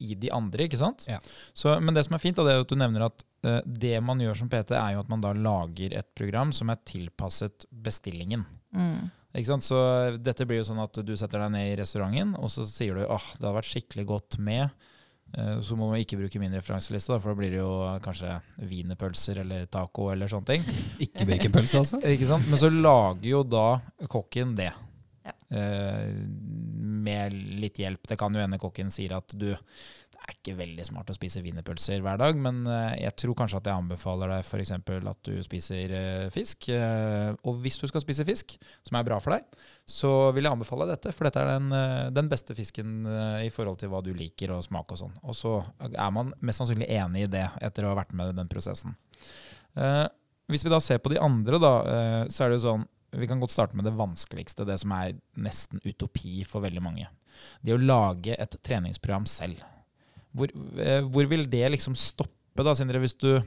i de andre. ikke sant? Ja. Så, men det som er fint, da, det er at du nevner at uh, det man gjør som PT, er jo at man da lager et program som er tilpasset bestillingen. Mm. Ikke sant? Så dette blir jo sånn at du setter deg ned i restauranten, og så sier du åh, det har vært skikkelig godt med. Eh, Så må man ikke bruke min referanseliste, da, for da blir det jo kanskje wienerpølser eller taco eller sånne ting. [LAUGHS] Ikke baconpølse, altså? [LAUGHS] Ikke sant? Men så lager jo da kokken det. Ja. Eh, med litt hjelp. Det kan jo hende kokken sier at du er ikke veldig smart å spise wienerpølser hver dag, men eh, jeg tror kanskje at jeg anbefaler deg f.eks. at du spiser eh, fisk. Eh, og hvis du skal spise fisk, som er bra for deg, så vil jeg anbefale dette. For dette er den, den beste fisken i forhold til hva du liker og smak og sånn. Og så er man mest sannsynlig enig i det etter å ha vært med i den prosessen. Hvis vi da ser på de andre, da, så er det jo sånn Vi kan godt starte med det vanskeligste, det som er nesten utopi for veldig mange. Det å lage et treningsprogram selv. Hvor, eh, hvor vil det liksom stoppe, da, Sindre, hvis du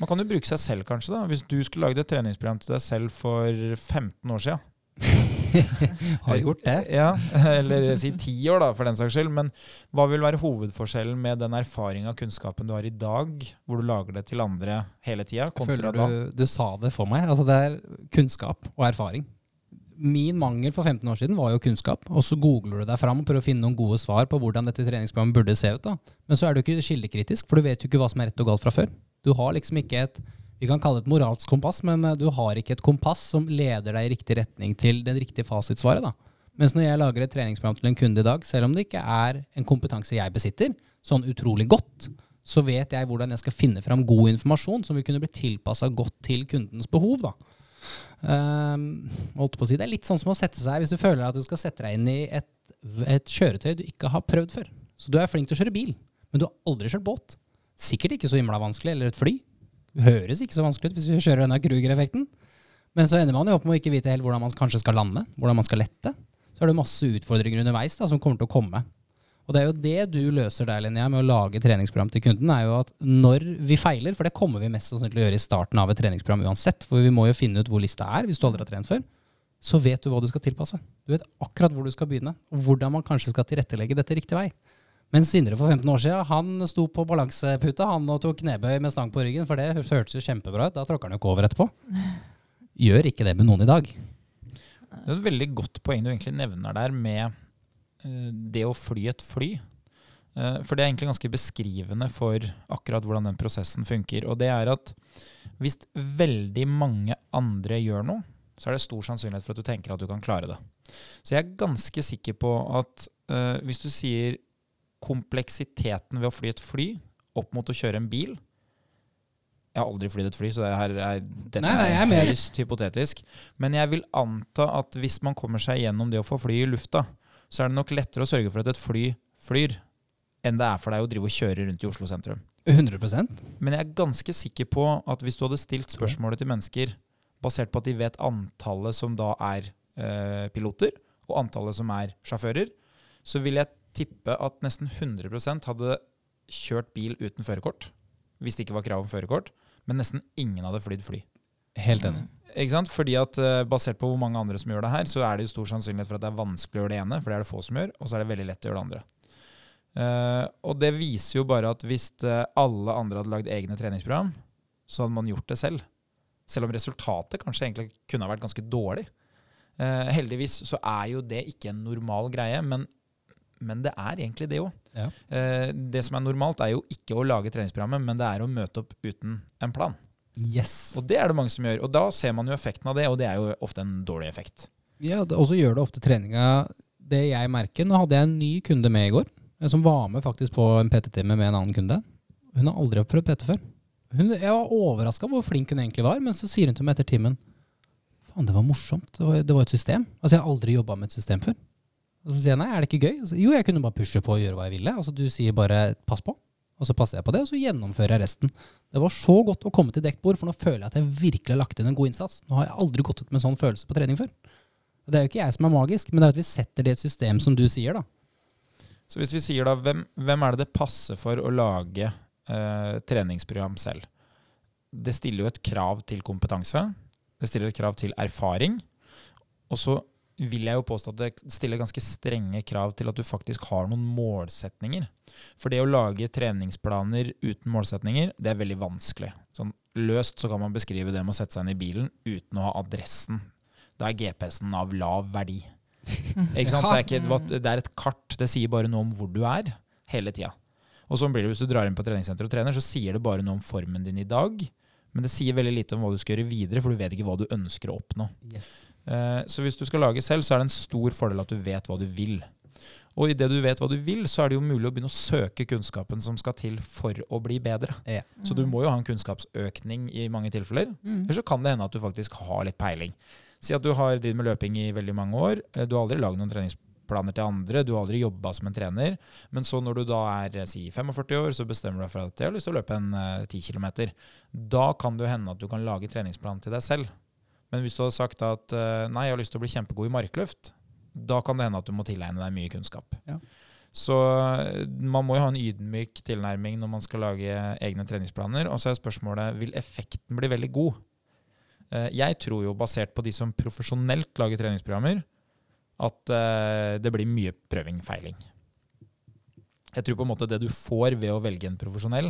Man kan jo bruke seg selv, kanskje. da. Hvis du skulle lagd et treningsprogram til deg selv for 15 år siden. [LAUGHS] Har gjort det. [LAUGHS] Ja, Eller si 10 år, da, for den saks skyld. Men hva vil være hovedforskjellen med den erfaringa og kunnskapen du har i dag, hvor du lager det til andre hele tida, kontra føler da? du, du sa det for meg. Altså det er kunnskap og erfaring. Min mangel for 15 år siden var jo kunnskap. Og så googler du deg fram og prøver å finne noen gode svar på hvordan dette treningsprogrammet burde se ut. da. Men så er du ikke kildekritisk, for du vet jo ikke hva som er rett og galt fra før. Du har liksom ikke et vi kan kalle det et moralsk kompass, men eh, du har ikke et kompass som leder deg i riktig retning til det riktige fasitsvaret. da. Mens når jeg lager et treningsprogram til en kunde i dag, selv om det ikke er en kompetanse jeg besitter, sånn utrolig godt, så vet jeg hvordan jeg skal finne fram god informasjon som vil kunne bli tilpassa godt til kundens behov. da. Ehm, holdt på å si, det er litt sånn som å sette seg hvis du føler at du skal sette deg inn i et, et kjøretøy du ikke har prøvd før. Så du er flink til å kjøre bil, men du har aldri kjørt båt. Sikkert ikke så himla vanskelig, eller et fly. Høres ikke så vanskelig ut hvis vi kjører denne Kruger-effekten. Men så ender man jo opp med å ikke vite helt hvordan man kanskje skal lande, hvordan man skal lette. Så er det masse utfordringer underveis da, som kommer til å komme. Og det er jo det du løser der, Linnea, med å lage treningsprogram til kunden, er jo at når vi feiler, for det kommer vi mest sannsynlig til å gjøre i starten av et treningsprogram uansett, for vi må jo finne ut hvor lista er hvis du aldri har trent før, så vet du hva du skal tilpasse. Du vet akkurat hvor du skal begynne, og hvordan man kanskje skal tilrettelegge dette riktig vei. Mens Sindre for 15 år siden, han sto på balanseputa han og tok knebøy med stang på ryggen, for det hørtes jo kjempebra ut. Da tråkker han jo ikke over etterpå. Gjør ikke det med noen i dag. Det er et veldig godt poeng du egentlig nevner der med det å fly et fly. Eh, For det er egentlig ganske beskrivende for akkurat hvordan den prosessen funker. Og det er at hvis veldig mange andre gjør noe, så er det stor sannsynlighet for at du tenker at du kan klare det. Så jeg er ganske sikker på at uh, hvis du sier kompleksiteten ved å fly et fly opp mot å kjøre en bil Jeg har aldri flydd et fly, så det her er, dette Nei, nei, er høyst hypotetisk. Men jeg vil anta at hvis man kommer seg gjennom det å få fly i lufta, så er det nok lettere å sørge for at et fly flyr, enn det er for deg å drive og kjøre rundt i Oslo sentrum. 100 Men jeg er ganske sikker på at hvis du hadde stilt spørsmålet til mennesker basert på at de vet antallet som da er eh, piloter, og antallet som er sjåfører, så vil jeg tippe at nesten 100% hadde kjørt bil uten førerkort. Hvis det ikke var krav om førerkort. Men nesten ingen hadde flydd fly. Helt enig. Ikke sant? Fordi at eh, Basert på hvor mange andre som gjør det her, så er det jo stor sannsynlighet for at det er vanskelig å gjøre det ene, for det er det få som gjør, og så er det veldig lett å gjøre det andre. Uh, og det viser jo bare at hvis eh, alle andre hadde lagd egne treningsprogram, så hadde man gjort det selv. Selv om resultatet kanskje egentlig kunne ha vært ganske dårlig. Uh, heldigvis så er jo det ikke en normal greie, men, men det er egentlig det òg. Ja. Uh, det som er normalt, er jo ikke å lage treningsprogrammet, men det er å møte opp uten en plan. Yes. Og det er det mange som gjør. Og da ser man jo effekten av det, og det er jo ofte en dårlig effekt. Ja, og så gjør det ofte treninga det jeg merker. Nå hadde jeg en ny kunde med i går, eh, som var med faktisk på en PT-time med en annen kunde. Hun har aldri prøvd PT før. Hun, jeg var overraska hvor flink hun egentlig var, men så sier hun til meg etter timen Faen, det var morsomt. Det var, det var et system. Altså, jeg har aldri jobba med et system før. Og så sier jeg nei, er det ikke gøy? Altså, jo, jeg kunne bare pushe på og gjøre hva jeg ville. Altså, du sier bare pass på, og så passer jeg på det, og så gjennomfører jeg resten. Det var så godt å komme til dekt bord, for nå føler jeg at jeg virkelig har lagt inn en god innsats. Nå har jeg aldri gått ut med en sånn følelse på trening før. Det er jo ikke jeg som er magisk, men det er at vi setter det i et system som du sier, da. Så hvis vi sier da, hvem, hvem er det det passer for å lage eh, treningsprogram selv? Det stiller jo et krav til kompetanse. Det stiller et krav til erfaring. Og så vil jeg jo påstå at det stiller ganske strenge krav til at du faktisk har noen målsetninger. For det å lage treningsplaner uten målsetninger, det er veldig vanskelig. Sånn løst så kan man beskrive det med å sette seg inn i bilen uten å ha adressen. Da er GPS-en av lav verdi. [LAUGHS] Ikke sant? Det, er ikke, det er et kart. Det sier bare noe om hvor du er hele tida. Og sånn blir det hvis du drar inn på treningssenteret og trener, så sier det bare noe om formen din i dag. Men det sier veldig lite om hva du skal gjøre videre, for du vet ikke hva du ønsker å oppnå. Eh, Så hvis du skal lage selv, så er det en stor fordel at du vet hva du vil. Og idet du vet hva du vil, så er det jo mulig å begynne å søke kunnskapen som skal til for å bli bedre. Ja. Så du må jo ha en kunnskapsøkning i mange tilfeller. Eller så kan det hende at du faktisk har litt peiling. Si at du har drevet med løping i veldig mange år. eh, Du har aldri lagd noen treningsplaner til andre. Du har aldri jobba som en trener. Men så når du da er eh, si 45 år, så bestemmer du deg for at jeg har lyst til å løpe en eh, 10 km. Da kan det jo hende at du kan lage treningsplan til deg selv. Men hvis du hadde sagt at eh, nei, jeg har lyst til å bli kjempegod i markløft, da kan det hende at du må tilegne deg mye kunnskap. Ja. Så eh, man må jo ha en ydmyk tilnærming når man skal lage egne treningsplaner. Og så er spørsmålet vil effekten bli veldig god. Eh, Jeg tror jo, basert på de som profesjonelt lager treningsprogrammer, at det blir mye prøving-feiling. Jeg tror på en måte det du får ved å velge en profesjonell,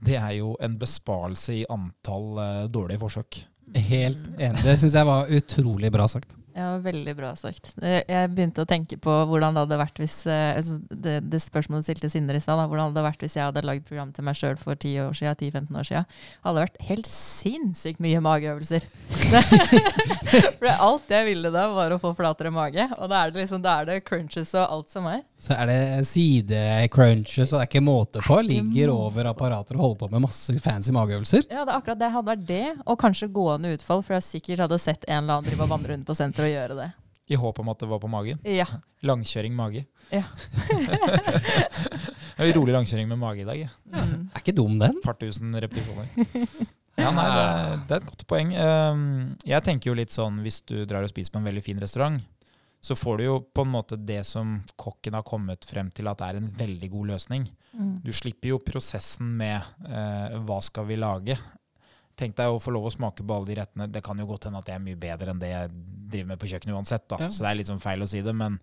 det er jo en besparelse i antall dårlige forsøk. Helt enig. Det syns jeg var utrolig bra sagt. Ja, veldig bra sagt. Eh, Jeg begynte å tenke på hvordan det hadde vært hvis eh, altså det, det spørsmålet stilte Sindre i stad, hvordan hadde det vært hvis jeg hadde lagd program til meg sjøl for 10 år siden, 10-15 år siden. Det Hadde vært helt sinnssykt mye mageøvelser. [LAUGHS] for alt jeg ville da, var å få flatere mage. Og da er det liksom, da er det crunches og alt som er. Så er det sidecrunches, og det er ikke måte på. Det er ikke Ligger over apparater og holder på med masse fancy mageøvelser. Ja, det er akkurat det hadde vært det, og kanskje gående utfall, for jeg sikkert hadde sett en eller annen drive og vandre rundt på senteret og gjøre det. I håp om at det var på magen. Ja. Langkjøring mage. Ja. [LAUGHS] det er rolig langkjøring med mage i dag. Ja. Mm. Er ikke dum, den. Et par tusen repetisjoner. Ja, nei, det, det er et godt poeng. Um, Jeg tenker jo litt sånn, hvis du drar og spiser på en veldig fin restaurant, så får du jo på en måte det som kokken har kommet frem til at er en veldig god løsning. Mm. Du slipper jo prosessen med eh, hva skal vi lage. Tenk deg å få lov å smake på alle de rettene. Det kan jo godt hende at det er mye bedre enn det jeg driver med på kjøkkenet uansett. da. Ja. Så det er litt sånn feil å si det. Men,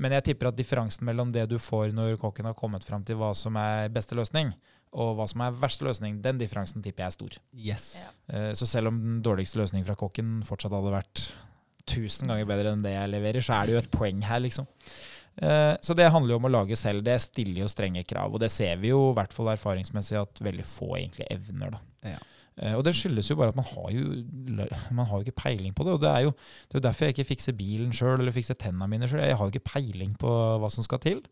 men jeg tipper at differansen mellom det du får når kokken har kommet frem til hva som er beste løsning, og hva som er verste løsning, den differansen tipper jeg er stor. Yes. Ja. Eh, Så selv om den dårligste løsningen fra kokken fortsatt hadde vært tusen ganger bedre enn det jeg leverer, så er det jo et poeng her, liksom. Eh, Så det handler jo om å lage selv. Det stiller jo strenge krav, og det ser vi jo i hvert fall erfaringsmessig at veldig få egentlig evner. da. Ja. Eh, Og det skyldes jo bare at man har jo, man har jo ikke peiling på det. Og det er jo, det er derfor jeg ikke fikser bilen sjøl eller fikser tennene mine sjøl. Jeg har jo ikke peiling på hva som skal til.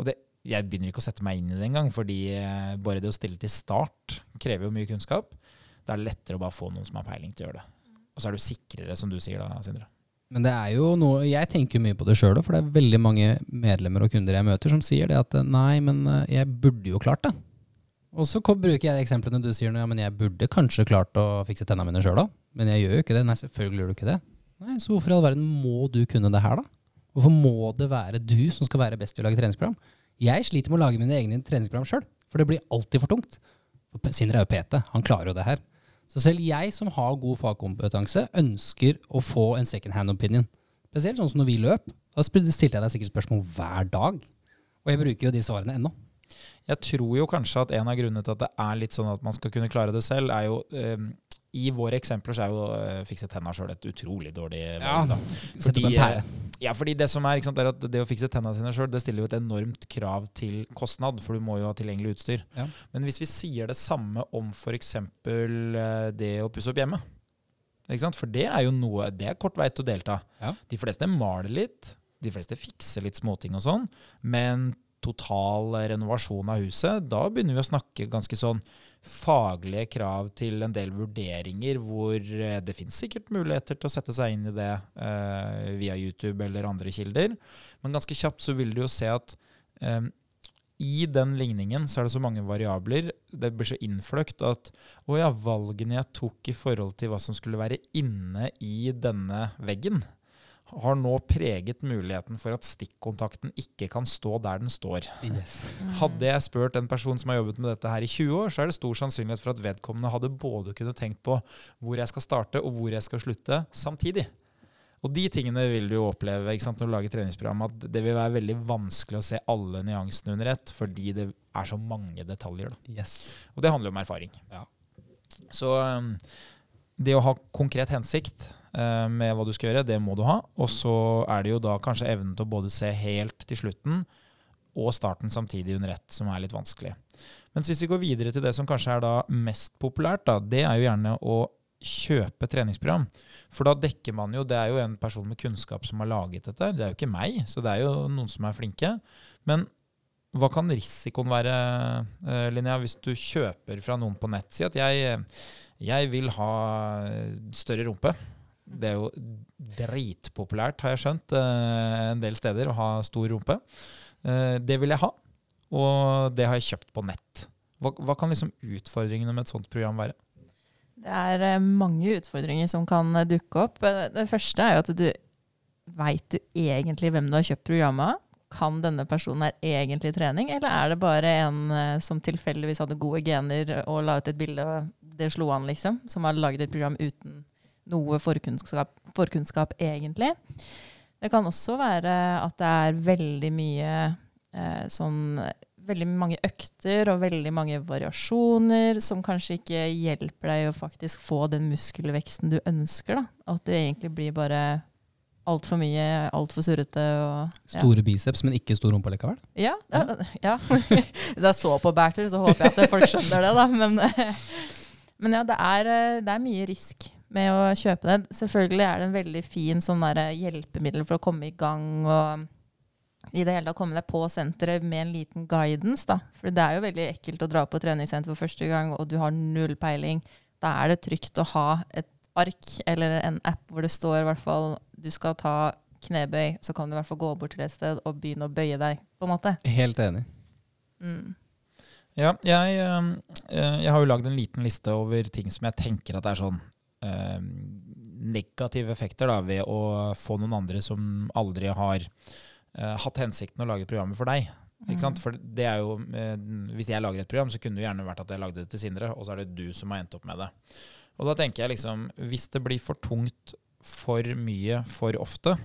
Og det, jeg begynner ikke å sette meg inn i det engang, fordi eh, bare det å stille til start krever jo mye kunnskap. Da er det lettere å bare få noen som har peiling til å gjøre det. Og så er du sikrere, som du sier da, Sindre. Men det er jo noe Jeg tenker mye på det sjøl òg, for det er veldig mange medlemmer og kunder jeg møter som sier det at nei, men eh, jeg burde jo klart det. Og så bruker jeg eksemplene du sier nå, ja, men jeg burde kanskje klart å fikse tennene mine sjøl òg. Men jeg gjør jo ikke det. Nei, selvfølgelig gjør du ikke det. Nei, Så hvorfor i all verden må du kunne det her, da? Hvorfor må det være du som skal være best til å lage treningsprogram? Jeg sliter med å lage mine egne treningsprogram sjøl, for det blir alltid for tungt. Sindre er jo PT, han klarer jo det her. Så selv jeg som har god fagkompetanse, ønsker å få en second hand opinion. Spesielt sånn som når vi løp. Da stilte jeg deg sikkert spørsmål hver dag. Og jeg bruker jo de svarene ennå. Jeg tror jo kanskje at en av grunnene til at det er litt sånn at man skal kunne klare det selv, er jo um, I våre eksempler så er jo å fikse tenna sjøl et utrolig dårlig valg. da. Sett opp en pære. Ja, fordi det som er, sant, er at det å fikse tennene sine sjøl, det stiller jo et enormt krav til kostnad, for du må jo ha tilgjengelig utstyr. Ja. Men hvis vi sier det samme om f.eks. det å pusse opp hjemme, for det er jo noe, det er kort vei til å delta. Ja. De fleste maler litt, de fleste fikser litt småting og sånn, men total renovasjon av huset, da begynner vi å snakke ganske sånn faglige krav til en del vurderinger, hvor eh, det finnes sikkert muligheter til å sette seg inn i det eh, via YouTube eller andre kilder. Men ganske kjapt så vil du jo se at eh, i den ligningen så er det så mange variabler. Det blir så innfløkt at å ja, valgene jeg tok i forhold til hva som skulle være inne i denne veggen, har nå preget muligheten for at stikkontakten ikke kan stå der den står. Yes. Hadde jeg spurt en person som har jobbet med dette her i 20 år, så er det stor sannsynlighet for at vedkommende hadde både kunne tenkt på hvor jeg skal starte og hvor jeg skal slutte samtidig. Og de tingene vil du jo oppleve ikke sant, når du lager treningsprogram, at det vil være veldig vanskelig å se alle nyansene under ett, fordi det er så mange detaljer. Da. yes. Og det handler jo om erfaring. Ja. Så um, det å ha konkret hensikt med hva du skal gjøre, det må du ha. Og så er det jo da kanskje evnen til å både se helt til slutten og starten samtidig under ett, som er litt vanskelig. Mens hvis vi går videre til det som kanskje er da mest populært, da, det er jo gjerne å kjøpe treningsprogram. For da dekker man jo Det er jo en person med kunnskap som har laget dette. Det er jo ikke meg, så det er jo noen som er flinke. Men hva kan risikoen være, eh, Linnea, hvis du kjøper fra noen på nett? Si at jeg, jeg vil ha større rumpe. Det er jo dritpopulært, har jeg skjønt, eh, en del steder å ha stor rumpe. Eh, Det vil jeg ha, og det har jeg kjøpt på nett. Hva, hva kan liksom utfordringene med et sånt program være? Det er eh, mange utfordringer som kan dukke opp. Det første er jo at du veit du egentlig hvem du har kjøpt programmet av? kan denne personen her egentlig trening, eller er det bare en som tilfeldigvis hadde gode gener og la ut et bilde, og det slo an, liksom? Som har laget et program uten noe forkunnskap, forkunnskap egentlig. Det kan også være at det er veldig mye eh, sånn Veldig mange økter og veldig mange variasjoner som kanskje ikke hjelper deg å faktisk få den muskelveksten du ønsker. da. At det egentlig blir bare altfor mye, altfor surrete. Og, ja. Store biceps, men ikke stor rumpe likevel. Ja. ja, [LAUGHS] ja. Hvis jeg så på Bertil, så håper jeg at folk skjønner det, da. Men, [LAUGHS] men ja, det er, det er, mye risk med å kjøpe det. Selvfølgelig er det en veldig fin sånn der hjelpemiddel for å komme i gang. og i det hele tatt komme deg på senteret med en liten guidance. da. For det er jo veldig ekkelt å dra på treningssenter for første gang, og du har null peiling. Da er det trygt å ha et ark eller en app hvor det står i hvert fall du skal ta knebøy, så kan du i hvert fall gå bort til et sted og begynne å bøye deg. på en måte. Helt enig. Mm. Ja, jeg, jeg, har jo lagd en liten liste over ting som jeg tenker at er sånn eh, negative effekter da, ved å få noen andre som aldri har uh, hatt hensikten å lage programmet for deg. Ikke sant? For det er jo, uh, Hvis jeg lager et program, så kunne det gjerne vært at jeg lagde det til Sindre, og så er det du som har endt opp med det. Og da tenker jeg liksom, Hvis det blir for tungt for mye for ofte,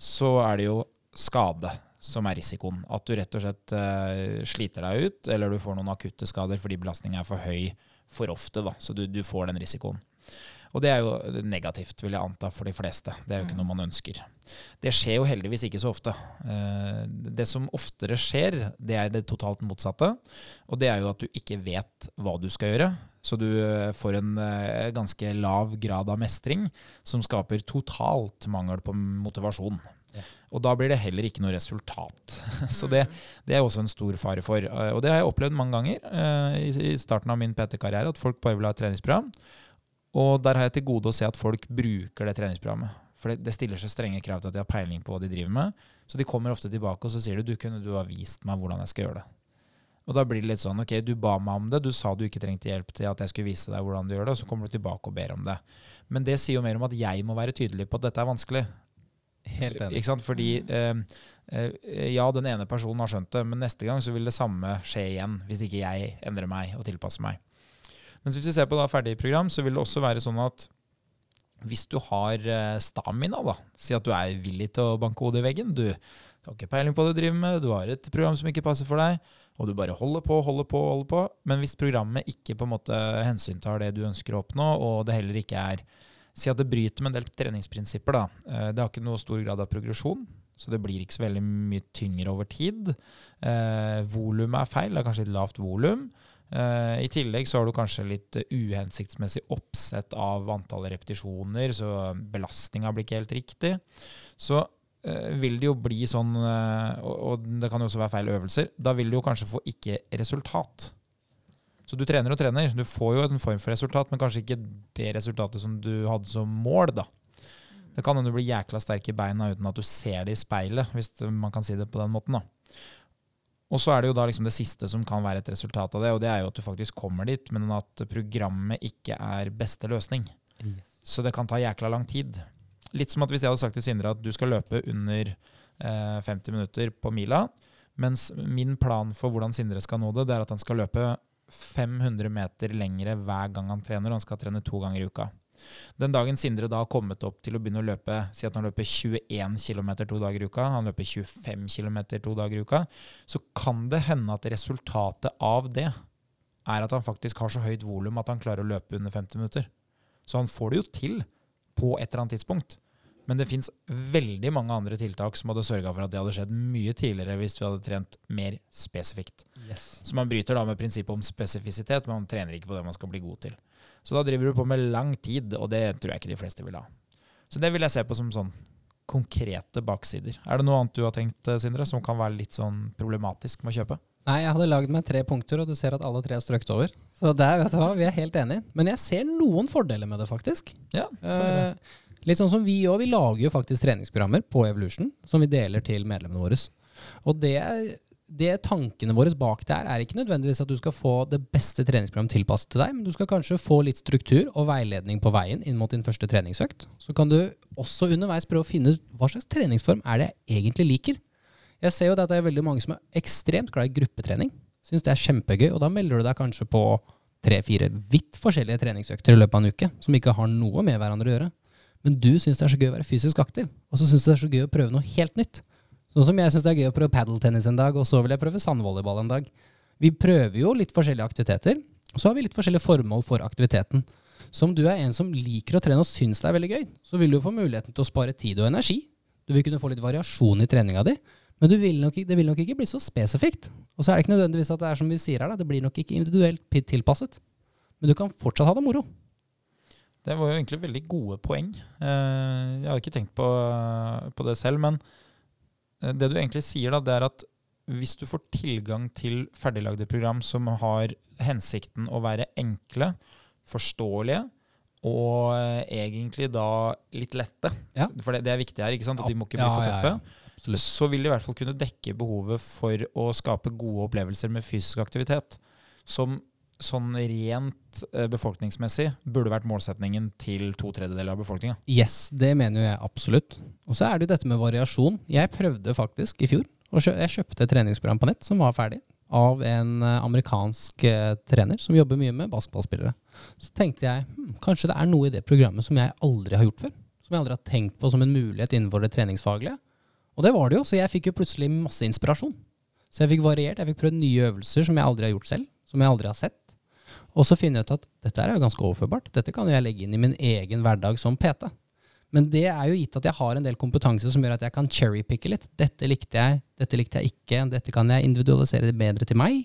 så er det jo skade som er risikoen. At du rett og slett uh, sliter deg ut, eller du får noen akutte skader fordi belastningen er for høy for ofte. da, Så du, du får den risikoen. Og det er jo negativt, vil jeg anta, for de fleste. Det er jo ikke noe man ønsker. Det skjer jo heldigvis ikke så ofte. Eh, det som oftere skjer, det er det totalt motsatte. Og det er jo at du ikke vet hva du skal gjøre. Så du eh, får en eh, ganske lav grad av mestring som skaper totalt mangel på motivasjon. Ja. Og da blir det heller ikke noe resultat. [LAUGHS] Så det, det, er også en stor fare for. Og det har jeg opplevd mange ganger i starten av min PT-karriere, at folk bare vil ha et treningsprogram. Og der har jeg til gode å se at folk bruker det treningsprogrammet. For det, det stiller så strenge krav til at de har peiling på hva de driver med. Så de kommer ofte tilbake og så sier du, du kunne du ha vist meg hvordan jeg skal gjøre det. Og da blir det litt sånn ok, du ba meg om det, du sa du ikke trengte hjelp til at jeg skulle vise deg hvordan du gjør det, og så kommer du tilbake og ber om det. Men det sier jo mer om at jeg må være tydelig på at dette er vanskelig. Helt enig. Ikke sant? Fordi eh, eh, ja, den ene personen har skjønt det, men neste gang så vil det samme skje igjen hvis ikke jeg endrer meg og tilpasser meg. Mens hvis vi ser på da ferdig program, så vil det også være sånn at hvis du har eh, stamina, da, si at du er villig til å banke hodet i veggen, du, du har ikke peiling på hva du driver med, du har et program som ikke passer for deg, og du bare holder på, holder på, holder på. Men hvis programmet ikke på en måte hensyntar det du ønsker å oppnå, og det heller ikke er Si at det bryter med en del treningsprinsipper, da. Eh, det har ikke noe stor grad av progresjon, så det blir ikke så veldig mye tyngre over tid. Eh, volumet er feil, det er kanskje et lavt volum. Uh, I tillegg så har du kanskje litt uhensiktsmessig oppsett av antall repetisjoner, så belastninga blir ikke helt riktig. Så uh, vil det jo bli sånn, og, og, det kan jo også være feil øvelser, da vil du jo kanskje få ikke resultat. Så du trener og trener, du får jo en form for resultat, men kanskje ikke det resultatet som du hadde som mål, da. Det kan hende du blir jækla sterk i beina uten at du ser det i speilet, hvis man kan si det på den måten. da. Og så er det jo da liksom det siste som kan være et resultat av det, og det er jo at du faktisk kommer dit, men at programmet ikke er beste løsning. Yes. Så det kan ta jækla lang tid. Litt som at hvis jeg hadde sagt til Sindre at du skal løpe under eh, 50 minutter på mila, mens min plan for hvordan Sindre skal nå det, det er at han skal løpe 500 meter lengre hver gang han trener, og han skal trene to ganger i uka. Den dagen Sindre da har kommet opp til å begynne å løpe, si at han løper 21 km to dager i uka, han løper 25 km to dager i uka, så kan det hende at resultatet av det er at han faktisk har så høyt volum at han klarer å løpe under 50 minutter. Så han får det jo til på et eller annet tidspunkt. Men det fins veldig mange andre tiltak som hadde sørga for at det hadde skjedd mye tidligere hvis vi hadde trent mer spesifikt. Yes. Så man bryter da med prinsippet om spesifisitet, men man trener ikke på det man skal bli god til. Så da driver du på med lang tid, og det tror jeg ikke de fleste vil ha. Så det vil jeg se på som sånn konkrete baksider. Er det noe annet du har tenkt, eh, Sindre, som kan være litt sånn problematisk med å kjøpe? Nei, jeg hadde lagd meg tre punkter, og du ser at alle tre er strøkt over. Så der, vet du hva, vi er helt enige. Men jeg ser noen fordeler med det, faktisk. Ja, eh, litt sånn som vi òg. Vi lager jo faktisk treningsprogrammer på Evolution som vi deler til medlemmene våre. Og det det tankene våre bak det her er ikke nødvendigvis at du skal få det beste treningsprogrammet tilpasset til deg, men du skal kanskje få litt struktur og veiledning på veien inn mot din første treningsøkt. Så kan du også underveis prøve å finne ut hva slags treningsform er det jeg egentlig liker. Jeg ser jo at det er veldig mange som er ekstremt glad i gruppetrening. Syns det er kjempegøy, og da melder du deg kanskje på tre-fire vidt forskjellige treningsøkter i løpet av en uke, som ikke har noe med hverandre å gjøre. Men du syns det er så gøy å være fysisk aktiv, og så syns du det er så gøy å prøve noe helt nytt. Sånn som jeg syns det er gøy å prøve padeltennis en dag, og så vil jeg prøve sandvolleyball en dag. Vi prøver jo litt forskjellige aktiviteter, og så har vi litt forskjellige formål for aktiviteten. Så om du er en som liker å trene og syns det er veldig gøy, så vil du få muligheten til å spare tid og energi. Du vil kunne få litt variasjon i treninga di, men vil nok, det vil nok ikke bli så spesifikt. Og så er det ikke nødvendigvis at det er som vi sier her, da, det blir nok ikke individuelt tilpasset. Men du kan fortsatt ha det moro. Det var jo egentlig veldig gode poeng. Eh, jeg har ikke tenkt på, på det selv, men det du egentlig sier, da, det er at hvis du får tilgang til ferdiglagde program som har hensikten å være enkle, forståelige og eh, egentlig da litt lette, Ja. for det, det er viktig her, ikke sant? at de må ikke bli for tøffe, ja. ja, så vil de i hvert fall kunne dekke behovet for å skape gode opplevelser med fysisk aktivitet, som sånn rent eh, befolkningsmessig burde vært målsetningen til to tredjedeler av befolkninga. Yes, det mener jeg absolutt. Og så er det jo dette med variasjon. Jeg prøvde faktisk i fjor, og jeg kjøpte et treningsprogram på nett som var ferdig, av en eh, amerikansk eh, trener som jobber mye med basketballspillere. Så tenkte jeg hm, kanskje det er noe i det programmet som jeg aldri har gjort før. Som jeg aldri har tenkt på som en mulighet innenfor det treningsfaglige. Og det var det jo, så jeg fikk jo plutselig masse inspirasjon. Så jeg fikk variert, jeg fikk prøvd nye øvelser som jeg aldri har gjort selv, som jeg aldri har sett. Og så finner jeg ut at dette er jo ganske overførbart. Dette kan jeg legge inn i min egen hverdag som PT. Men det er jo gitt at jeg har en del kompetanse som gjør at jeg kan cherrypicke litt. Dette likte jeg, dette likte jeg ikke, dette kan jeg individualisere bedre til meg.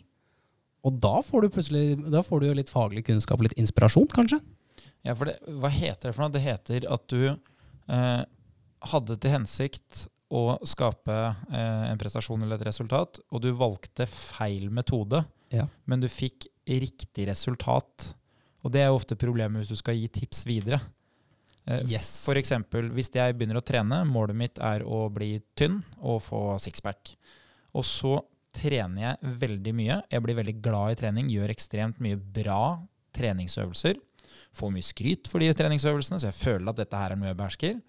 Og da får du plutselig da får du jo litt faglig kunnskap litt inspirasjon, kanskje. Ja, for det, hva heter det for noe? Det heter at du eh, hadde til hensikt å skape eh, en prestasjon eller et resultat, og du valgte feil metode, Ja. men du fikk riktig resultat. Og det er jo ofte problemet hvis du skal gi tips videre. Eh, Yes. For eksempel, hvis jeg begynner å trene, målet mitt er å bli tynn og få sixpack. Og så trener jeg veldig mye. Jeg blir veldig glad i trening, gjør ekstremt mye bra treningsøvelser. Får mye skryt for de treningsøvelsene, så jeg føler at dette her er noe jeg behersker.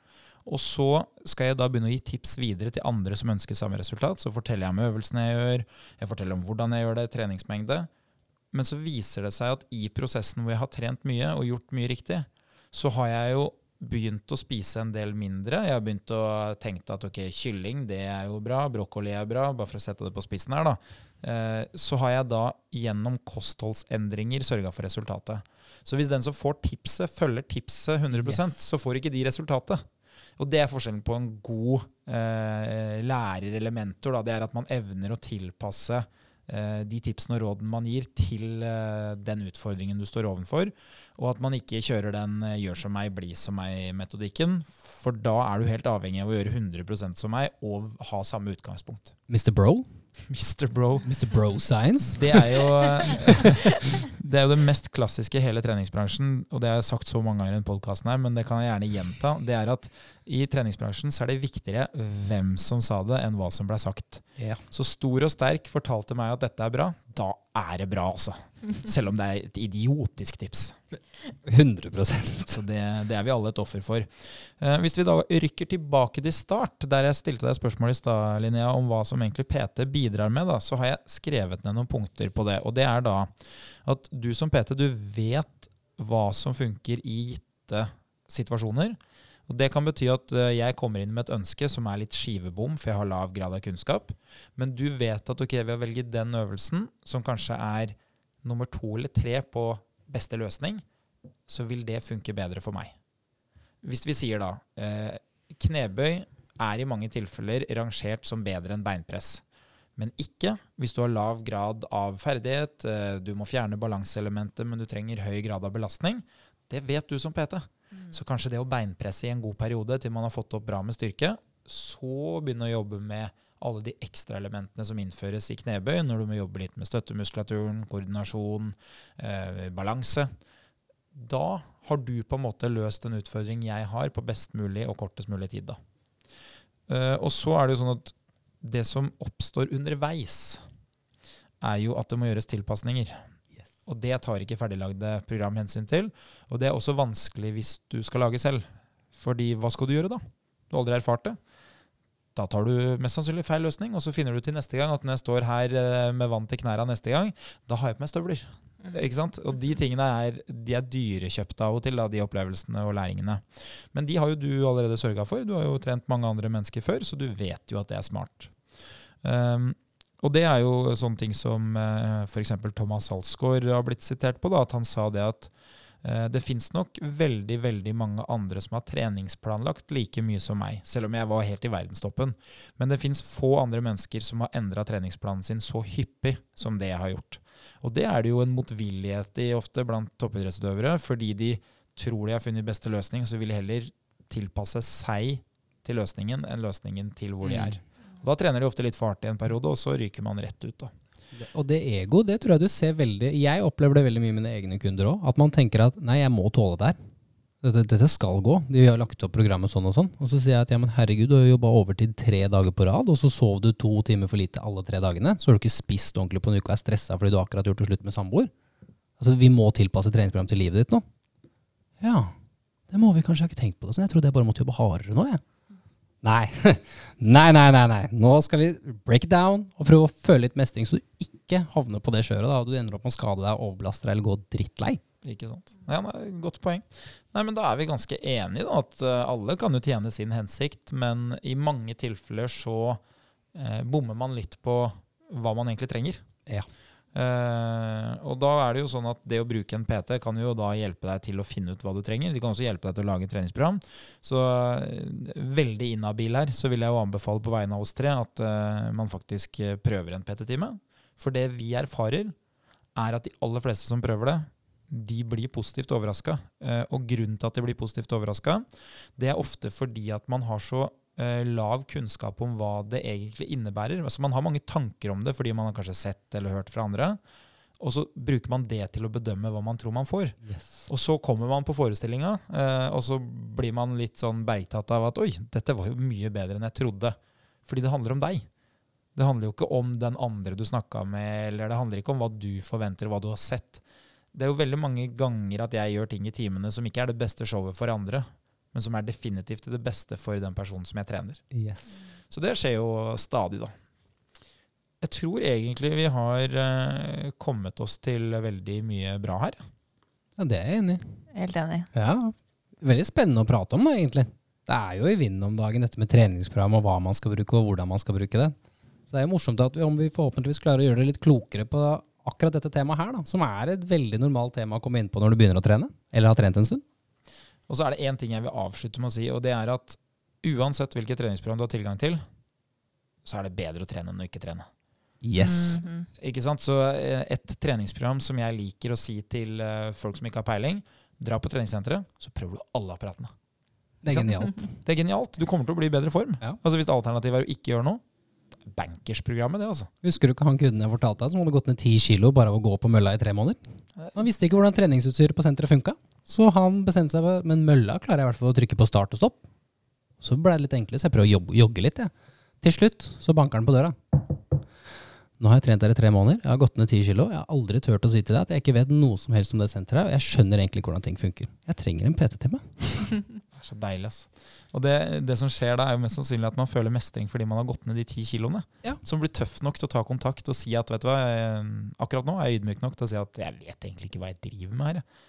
Og så skal jeg da begynne å gi tips videre til andre som ønsker samme resultat. Så forteller jeg om øvelsene jeg gjør, jeg forteller om hvordan jeg gjør det, treningsmengde. Men så viser det seg at i prosessen hvor jeg har trent mye og gjort mye riktig, så har jeg jo begynt å spise en del mindre. Jeg har begynt å tenke at ok, kylling det er jo bra, brokkoli er bra, bare for å sette det på spissen her, da. Eh, Så har jeg da gjennom kostholdsendringer sørga for resultatet. Så hvis den som får tipset, følger tipset 100 Yes. så får ikke de resultatet. Og det er forskjellen på en god eh, lærer eller mentor. Da. Det er at man evner å tilpasse de tipsene og rådene man gir, til eh, den utfordringen du står overfor. Og at man ikke kjører den eh, 'gjør som meg, bli som meg'-metodikken. For da er du helt avhengig av å gjøre 100% som meg og ha samme utgangspunkt. Mr. Bro. Mr. Bro. Mr. Bro Science. Det er jo [LAUGHS] Det er jo det mest klassiske i hele treningsbransjen, og det har jeg sagt så mange ganger i denne podkasten men det kan jeg gjerne gjenta. Det er at i treningsbransjen så er det viktigere hvem som sa det, enn hva som ble sagt. Ja. Så Stor og Sterk fortalte meg at dette er bra. Da er det bra, altså. [LAUGHS] Selv om det er et idiotisk tips. 100% Så det, det er vi alle et offer for. Eh, hvis vi da rykker tilbake til start, der jeg stilte deg spørsmål i stad, Linnea, om hva som egentlig PT bidrar med, da, så har jeg skrevet ned noen punkter på det. Og det er da at du som PT, du vet hva som funker i gitte situasjoner. Og Det kan bety at eh, jeg kommer inn med et ønske som er litt skivebom, for jeg har lav grad av kunnskap. Men du vet at ok, ved å velge den øvelsen, som kanskje er nummer to eller tre på beste løsning, så vil det funke bedre for meg. Hvis vi sier da eh, knebøy er i mange tilfeller rangert som bedre enn beinpress. Men ikke hvis du har lav grad av ferdighet, eh, du må fjerne balanseelementet, men du trenger høy grad av belastning. Det vet du som PT. Så kanskje det å beinpresse i en god periode til man har fått opp bra med styrke, så begynne å jobbe med alle de ekstra elementene som innføres i knebøy, når du må jobbe litt med støttemuskulaturen, koordinasjon, eh, balanse. Da har du på en måte løst en utfordring jeg har på best mulig og kortest mulig tid. Eh, og så er det jo sånn at det som oppstår underveis, er jo at det må gjøres tilpasninger. Og det tar ikke ferdiglagde program hensyn til. Og det er også vanskelig hvis du skal lage selv. Fordi hva skal du gjøre da? Du har aldri erfart det. da tar du mest sannsynlig feil løsning, og så finner du til neste gang at når jeg står her eh, med vann til knærne neste gang, da har jeg på meg støvler. Ikke sant? Og de tingene er, de er dyrekjøpte av og til, da, de opplevelsene og læringene. Men de har jo du allerede sørga for. Du har jo trent mange andre mennesker før, så du vet jo at det er smart. Um, og det er jo sånne ting som eh, f.eks. Thomas Halsgaard har blitt sitert på. da, At han sa det at uh, det fins nok veldig veldig mange andre som har treningsplanlagt like mye som meg, selv om jeg var helt i verdenstoppen. Men det fins få andre mennesker som har endra treningsplanen sin så hyppig som det jeg har gjort. Og det er det jo en motvillighet i ofte blant toppidrettsutøvere, fordi de tror de har funnet beste løsning, så vil de heller tilpasse seg til løsningen enn løsningen til hvor de er. Og da trener de ofte litt fart i en periode, og så ryker man rett ut. da. Og det ego, det tror jeg du ser veldig Jeg opplever det veldig mye med mine egne kunder òg. At man tenker at nei, jeg må tåle det her. Dette, dette skal gå. De har lagt opp programmet sånn og sånn. Og så sier jeg at ja, men herregud, du har jobba overtid tre dager på rad, og så sov du to timer for lite alle tre dagene. Så har du ikke spist ordentlig på en uke og er stressa fordi du akkurat har gjort det slutt med samboer. Altså, vi må tilpasse treningsprogram til livet ditt nå. Ja, det må vi kanskje. Jeg har ikke tenkt på det sånn. Jeg trodde jeg bare måtte jobbe hardere nå, jeg. Nei. [LAUGHS] nei, nei, nei, nei. Nå skal vi break down og prøve å føle litt mestring, så du ikke havner på det kjøret da, og du ender opp med å skade deg, overbelaste deg eller gå drittlei. Ikke sant. Ja, nei, Godt poeng. Nei, men Da er vi ganske enige, da, at uh, alle kan jo tjene sin hensikt, men i mange tilfeller så eh, bommer man litt på hva man egentlig trenger. Ja. Uh, og da er det jo sånn at det å bruke en PT kan jo da hjelpe deg til å finne ut hva du trenger. De kan også hjelpe deg til å lage et treningsprogram. Så veldig inhabil her, så vil jeg jo anbefale på vegne av oss tre at man faktisk prøver en PT-time. For det vi erfarer, er at de aller fleste som prøver det, de blir positivt overraska. Og grunnen til at de blir positivt overraska, det er ofte fordi at man har så lav kunnskap om hva det egentlig innebærer. Altså Man har mange tanker om det fordi man har kanskje sett eller hørt fra andre. Og så bruker man det til å bedømme hva man tror man får. Yes. Og så kommer man på forestillinga, eh, og så blir man litt sånn bergtatt av at oi, dette var jo mye bedre enn jeg trodde. Fordi det handler om deg. Det handler jo ikke om den andre du snakka med, eller det handler ikke om hva du forventer, hva du har sett det er jo veldig mange ganger at jeg gjør ting i timene som ikke er det beste showet for andre, men som er definitivt det beste for den personen som jeg trener. Yes. Så det skjer jo stadig, da. Jeg tror egentlig vi har uh, kommet oss til veldig mye bra her. Ja, det er jeg enig i. Helt enig. Ja, veldig spennende å prate om, da, egentlig. Det er jo i vinden om dagen, dette med treningsprogram og hva man skal bruke, og hvordan man skal bruke det. Så det er jo morsomt at vi, om vi forhåpentligvis klarer å gjøre det litt klokere på akkurat dette temaet her, da, som er et veldig normalt tema å komme inn på når du begynner å trene, eller har trent en stund. Og så er det én ting jeg vil avslutte med å si, og det er at uansett hvilket treningsprogram du har tilgang til, så er det bedre å trene enn å ikke trene. Yes. Mhm. Ikke sant? Så eh, et treningsprogram som jeg liker å si til eh, folk som ikke har peiling, dra på treningssenteret, så prøver du alle apparatene. Det er genialt. [LAUGHS] Det er genialt. Du kommer til å bli i bedre form. Ja. Altså Hvis alternativet er å ikke gjøre noe, bankersprogrammet, det, altså. Husker du ikke han kunden jeg fortalte deg, som hadde gått ned ti kilo bare av å gå på mølla i tre måneder? Han visste ikke hvordan treningsutstyret på senteret funka, så han bestemte seg for men mølla klarer jeg i hvert fall å trykke på start og stopp. Så ble det litt enklere, så jeg prøver å jogge, jogge litt. Ja. Til slutt så banker han på døra. Nå har jeg trent her i tre måneder, jeg har gått ned ti kilo. Jeg har aldri turt å si til deg at jeg ikke vet noe som helst om det senteret, og jeg skjønner egentlig hvordan ting funker. Jeg trenger en PT-time. [LAUGHS] Det er så deilig, ass. Og det, det som skjer da, er jo mest sannsynlig at man føler mestring fordi man har gått ned de ti kiloene. Ja. Som blir tøff nok til å ta kontakt og si at vet du hva, jeg, akkurat nå er jeg ydmyk nok til å si at jeg vet egentlig ikke hva jeg driver med her.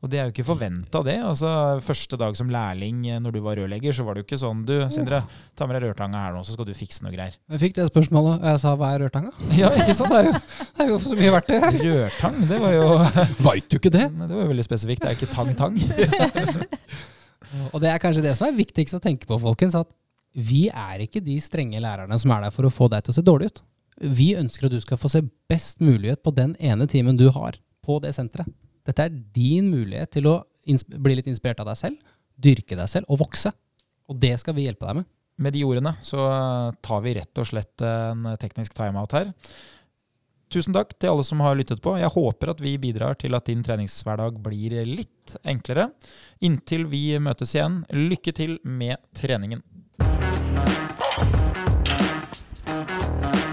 Og det er jo ikke forventa, det. Altså, Første dag som lærling eh, når du var rørlegger, så var det jo ikke sånn Du, Sindre, ta med deg rørtanga her nå, så skal du fikse noe greier. Jeg fikk det spørsmålet, og jeg sa hva er rørtanga? [LAUGHS] Ja, ikke sant? [LAUGHS] Det er jo, det er jo så mye verktøy her. Rørtang, det var jo [LAUGHS] Veit du ikke det? Det var jo veldig spesifikt. Det er ikke tang-tang. Og det er kanskje det som er viktigst å tenke på, folkens. At vi er ikke de strenge lærerne som er der for å få deg til å se dårlig ut. Vi ønsker at du skal få se best mulig ut på den ene timen du har på det senteret. Dette er din mulighet til å bli litt inspirert av deg selv, dyrke deg selv og vokse. Og det skal vi hjelpe deg med. Med de ordene så tar vi rett og slett en teknisk timeout her. Tusen takk til alle som har lyttet på. Jeg håper at vi bidrar til at din treningshverdag blir litt enklere. Inntil vi møtes igjen, lykke til med treningen.